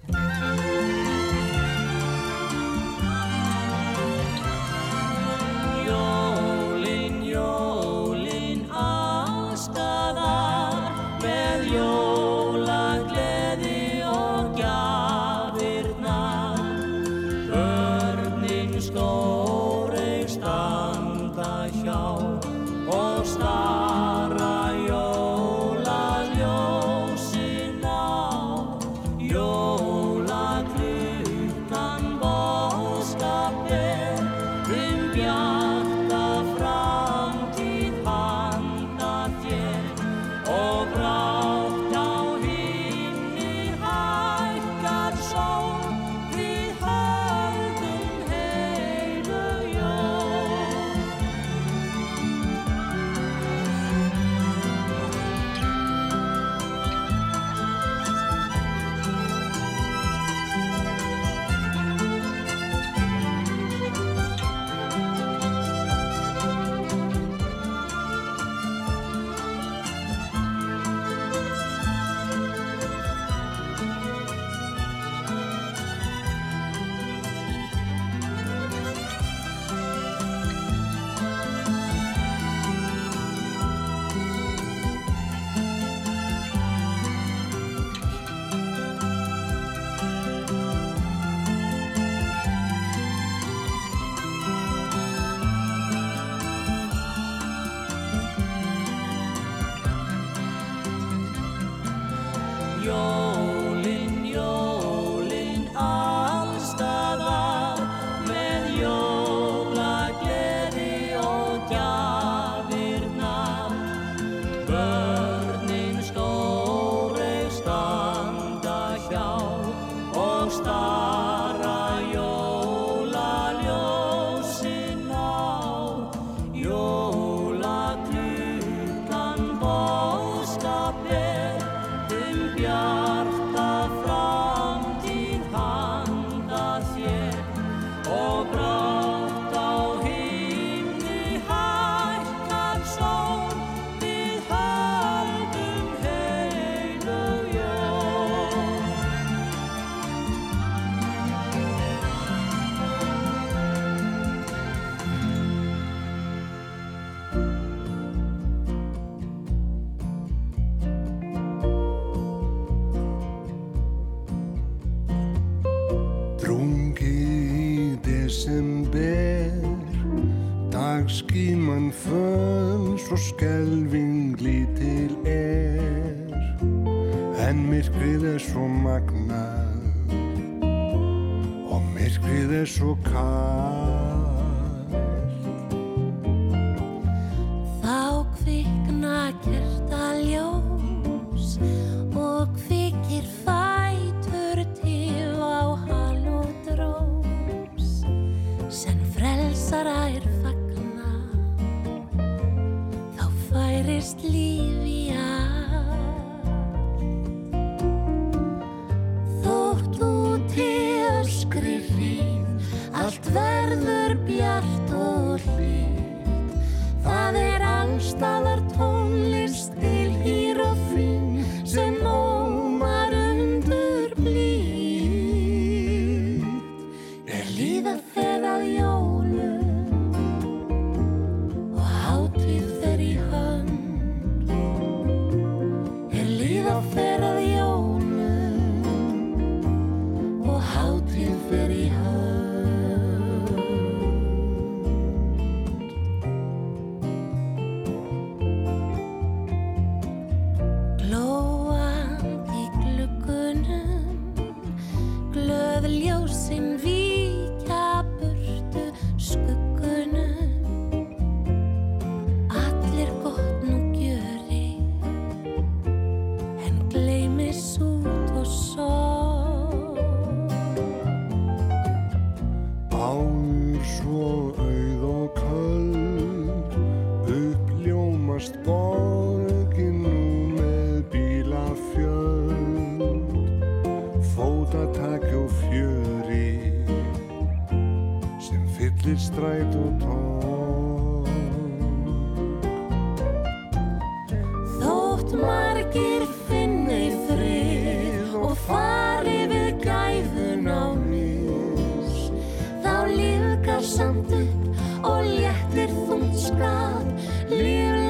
S9: langt upp og léttir þúmskap lífið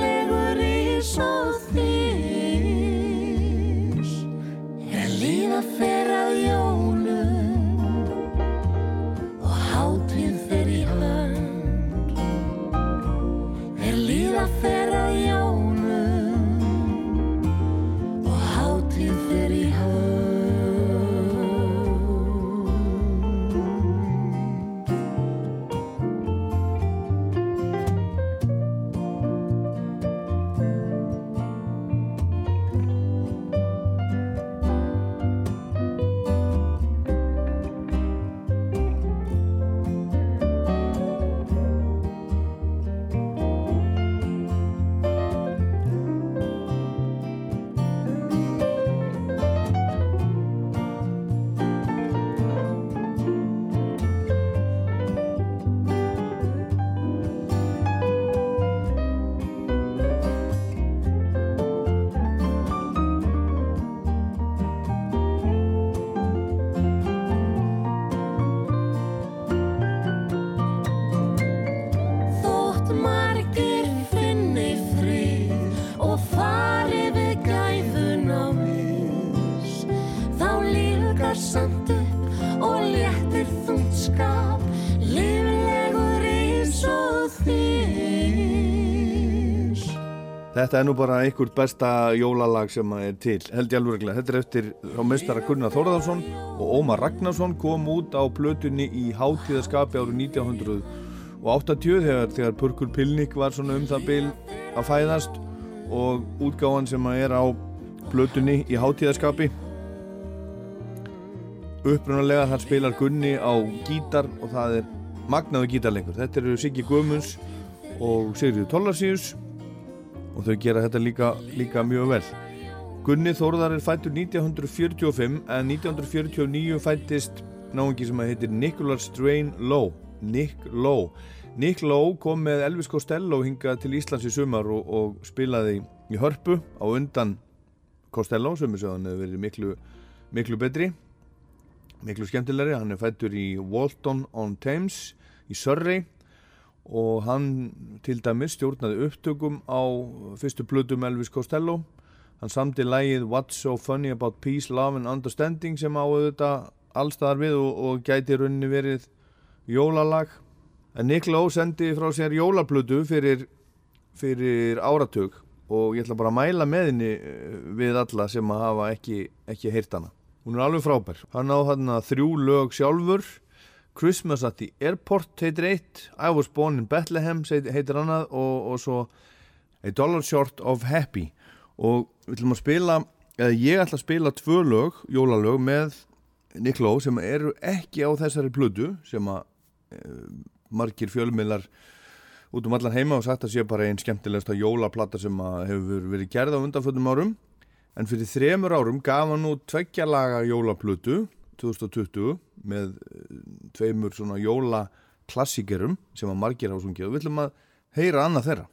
S1: þetta er nú bara einhvert besta jólalag sem er til, held ég alveg regla. Þetta er eftir þá mestar að Gunnar Þóraðarsson og Ómar Ragnarsson kom út á blötunni í hátíðaskapi árið 1980 þegar, þegar Pörkur Pilnik var svona um það bil að fæðast og útgáðan sem að er á blötunni í hátíðaskapi upprunalega þar spilar Gunni á gítar og það er magnaðu gítarlengur. Þetta eru Siggi Guðmunds og Sigriður Tollarsíus og þau gera þetta líka, líka mjög vel. Gunni Þórðar er fættur 1945 en 1949 fættist náungi sem heitir Nicholas Strain Lowe. Nick Lowe. Nick Lowe kom með Elvis Costello hingað til Íslands í sumar og, og spilaði í hörpu á undan Costello sem er sögðan hefur verið miklu, miklu betri miklu skemmtilegri, hann er fættur í Walton on Thames í Surrey og hann til dæmis stjórnaði upptökum á fyrstu plötum Elvis Costello. Hann samti lægið What's So Funny About Peace, Love and Understanding sem á auðvitað allstaðar við og, og gæti runni verið jólalag. En Nick Lowe sendi frá sér jólaplötu fyrir, fyrir áratug. Og ég ætla bara að mæla með henni eh, við alla sem að hafa ekki, ekki heyrt hana. Hún er alveg frábær. Hann á hann þrjú lög sjálfur Christmas at the Airport heitir eitt. I was born in Bethlehem heitir annað og, og svo A Dollar Short of Happy. Og við ætlum að spila eða ég ætla að spila tvö lög, jólalög með Nick Lowe sem eru ekki á þessari plödu sem að e, margir fjölmiðlar út um allan heima og sagt að sé bara einn skemmtilegsta jólaplata sem að hefur verið gerð á undanföldum árum. En fyrir þremur árum gaf hann nú tveggjalaga jólaplötu 2020 með tveimur svona jólaklassikerum sem að margir ásungið og við ætlum að heyra annað þeirra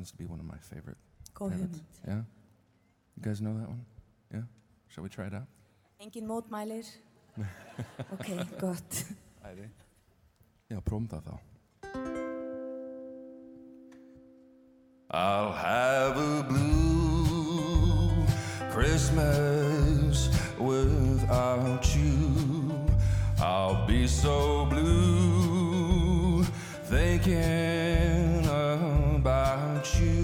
S10: happens to be one of my favorite.
S11: Góð
S10: favorites.
S11: hugmynd.
S10: Yeah. You guys know that one? Yeah. Shall we try it out?
S11: Engin mótmælir. Ok, gott.
S10: Æði. Já, prófum það þá. I'll have a blue Christmas without you. I'll be so blue thinking about you.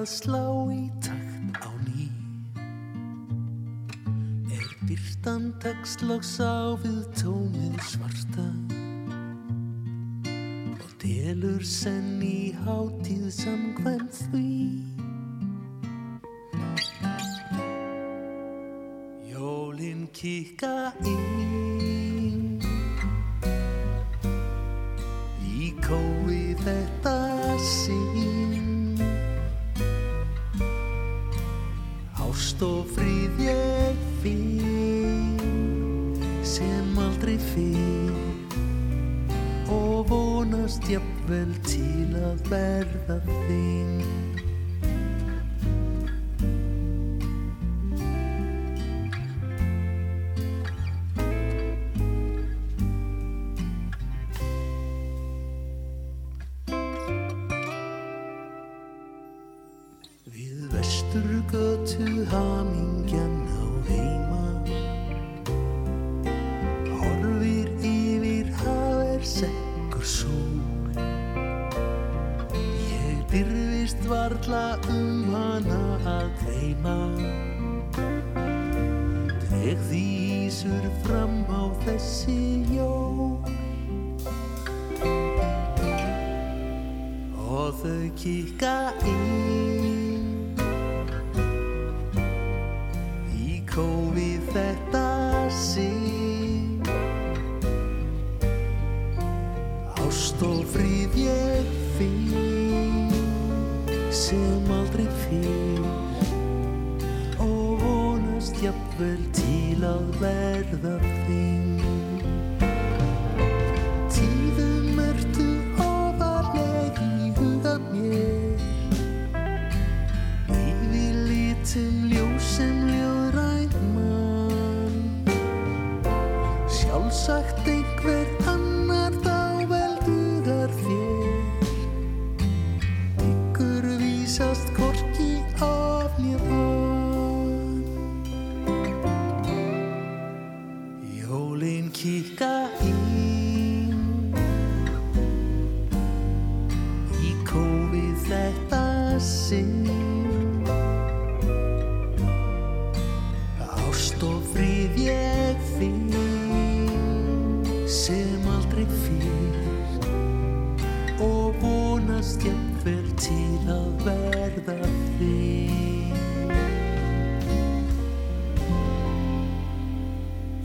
S12: að slá í takt á ný. Er byrtan tekst lags á við tómið svarta Og delur senn í hátíð samkvæmt því. Jólinn kika í jafnvel til að verða þing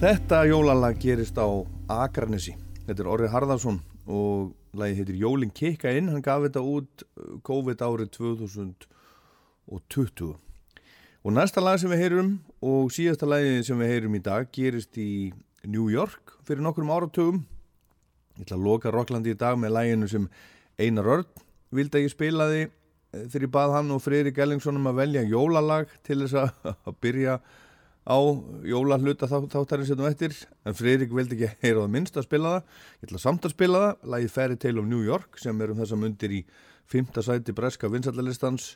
S12: Þetta
S1: jólalag gerist á Akranesi. Þetta er Orri Harðarsson og lagið heitir Jólin kikka inn. Hann gaf þetta út uh, COVID árið 2020. Og næsta lag sem við heyrum og síðasta lagið sem við heyrum í dag gerist í New York fyrir nokkrum áratugum. Ég ætla að loka Rocklandi í dag með laginu sem Einar Örn vildi að ég spilaði eh, þegar ég bað hann og Freyri Gellingsson um að velja jólalag til þess að, að byrja á jóla hluta þá, þáttarins hérna á eftir en Freyrík vildi ekki heyra á það minnst að spila það ég ætla samt að spila það, lagi Fairy Tale of New York sem er um þessa mundir í 5. sæti breska vinsaldalistans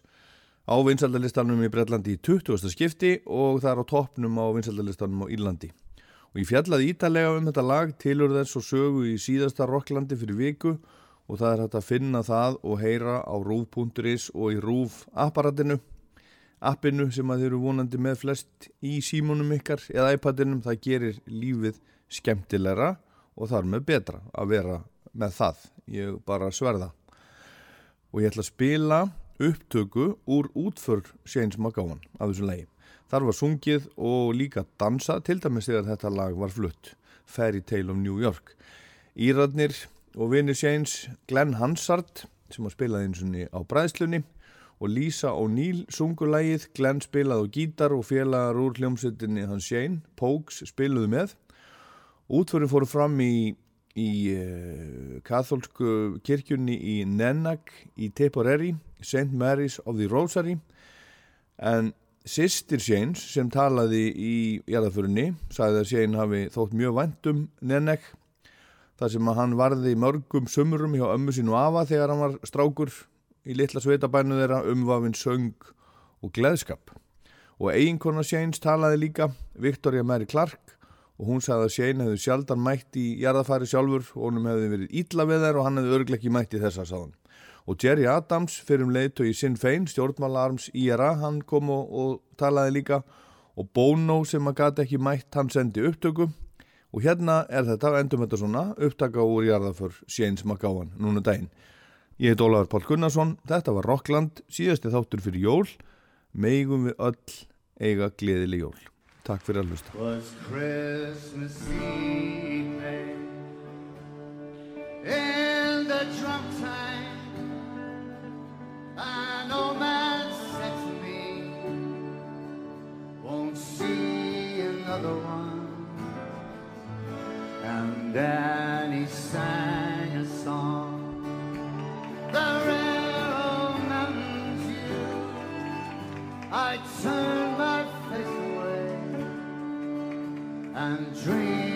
S1: á vinsaldalistanum í Breitlandi í 20. skipti og það er á toppnum á vinsaldalistanum á Írlandi og ég fjallaði ítalega um þetta lag tilur þess og sögu í síðasta Rocklandi fyrir viku og það er hægt að finna það og heyra á rúf.is og í rúf apparatinu appinu sem að þeir eru vonandi með flest í símunum ykkar eða iPadinum það gerir lífið skemmtilegra og þar með betra að vera með það. Ég bara sverða. Og ég ætla að spila upptöku úr útför Shane's McGowan af þessu lagi. Þar var sungið og líka dansa til dæmis þegar þetta lag var flutt. Fairy Tale of New York. Írarnir og vinir Shane's Glenn Hansard sem að spilaði eins og á bræðslunni og Lisa O'Neill sungulægið, Glenn spilaði á gítar og félagar úr hljómsveitinni hans Shane, Pogues spiluðu með. Útförin fóru fram í, í uh, katholsku kirkjunni í Nenag í Tipperary, St. Mary's of the Rosary en sýstir Shane's sem talaði í jarðaförinni sagði að Shane hafi þótt mjög vandum Nenag þar sem að hann varði mörgum sumurum hjá ömmu sín og afa þegar hann var strákur í litla sveitabænu þeirra umvafin söng og gleðskap. Og eiginkona Shane's talaði líka, Victoria Mary Clark, og hún sagði að Shane hefði sjaldan mætt í jarðafæri sjálfur og honum hefði verið ítla við þær og hann hefði örgleik ekki mætt í þessa sáðan. Og Jerry Adams, fyrir um leiðtög í Sinn Fein, stjórnmálarms IRA, hann kom og, og talaði líka og Bono sem að gata ekki mætt, hann sendi upptöku og hérna er þetta, endum þetta svona, upptaka úr jarðaför Shane's McGowan, núna daginn. Ég heit Ólafur Pál Gunnarsson, þetta var Rockland, síðasti þáttur fyrir jól, meigum við öll eiga gleðileg jól. Takk fyrir að hlusta.
S13: was Christmas evening in the drum time. An old man said to me, Won't see another one. And then he sang and dreamed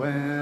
S13: when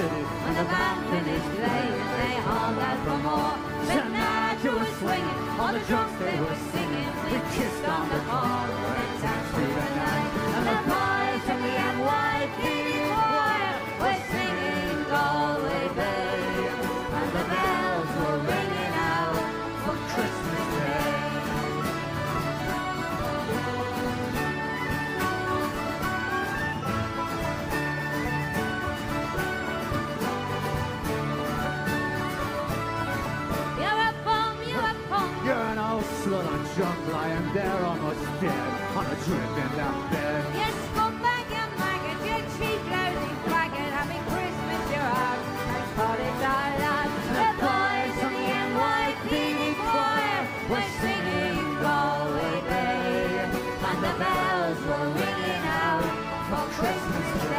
S6: city and the band finished playing and they hung out for more. Midnight you were swinging, on the drums they were singing, we kissed on the
S14: corner. Lying there almost dead on a drip in that bed.
S11: Scumbag, you cheap. Happy Christmas, you're. The boys the were singing. And the bells were ringing out for Christmas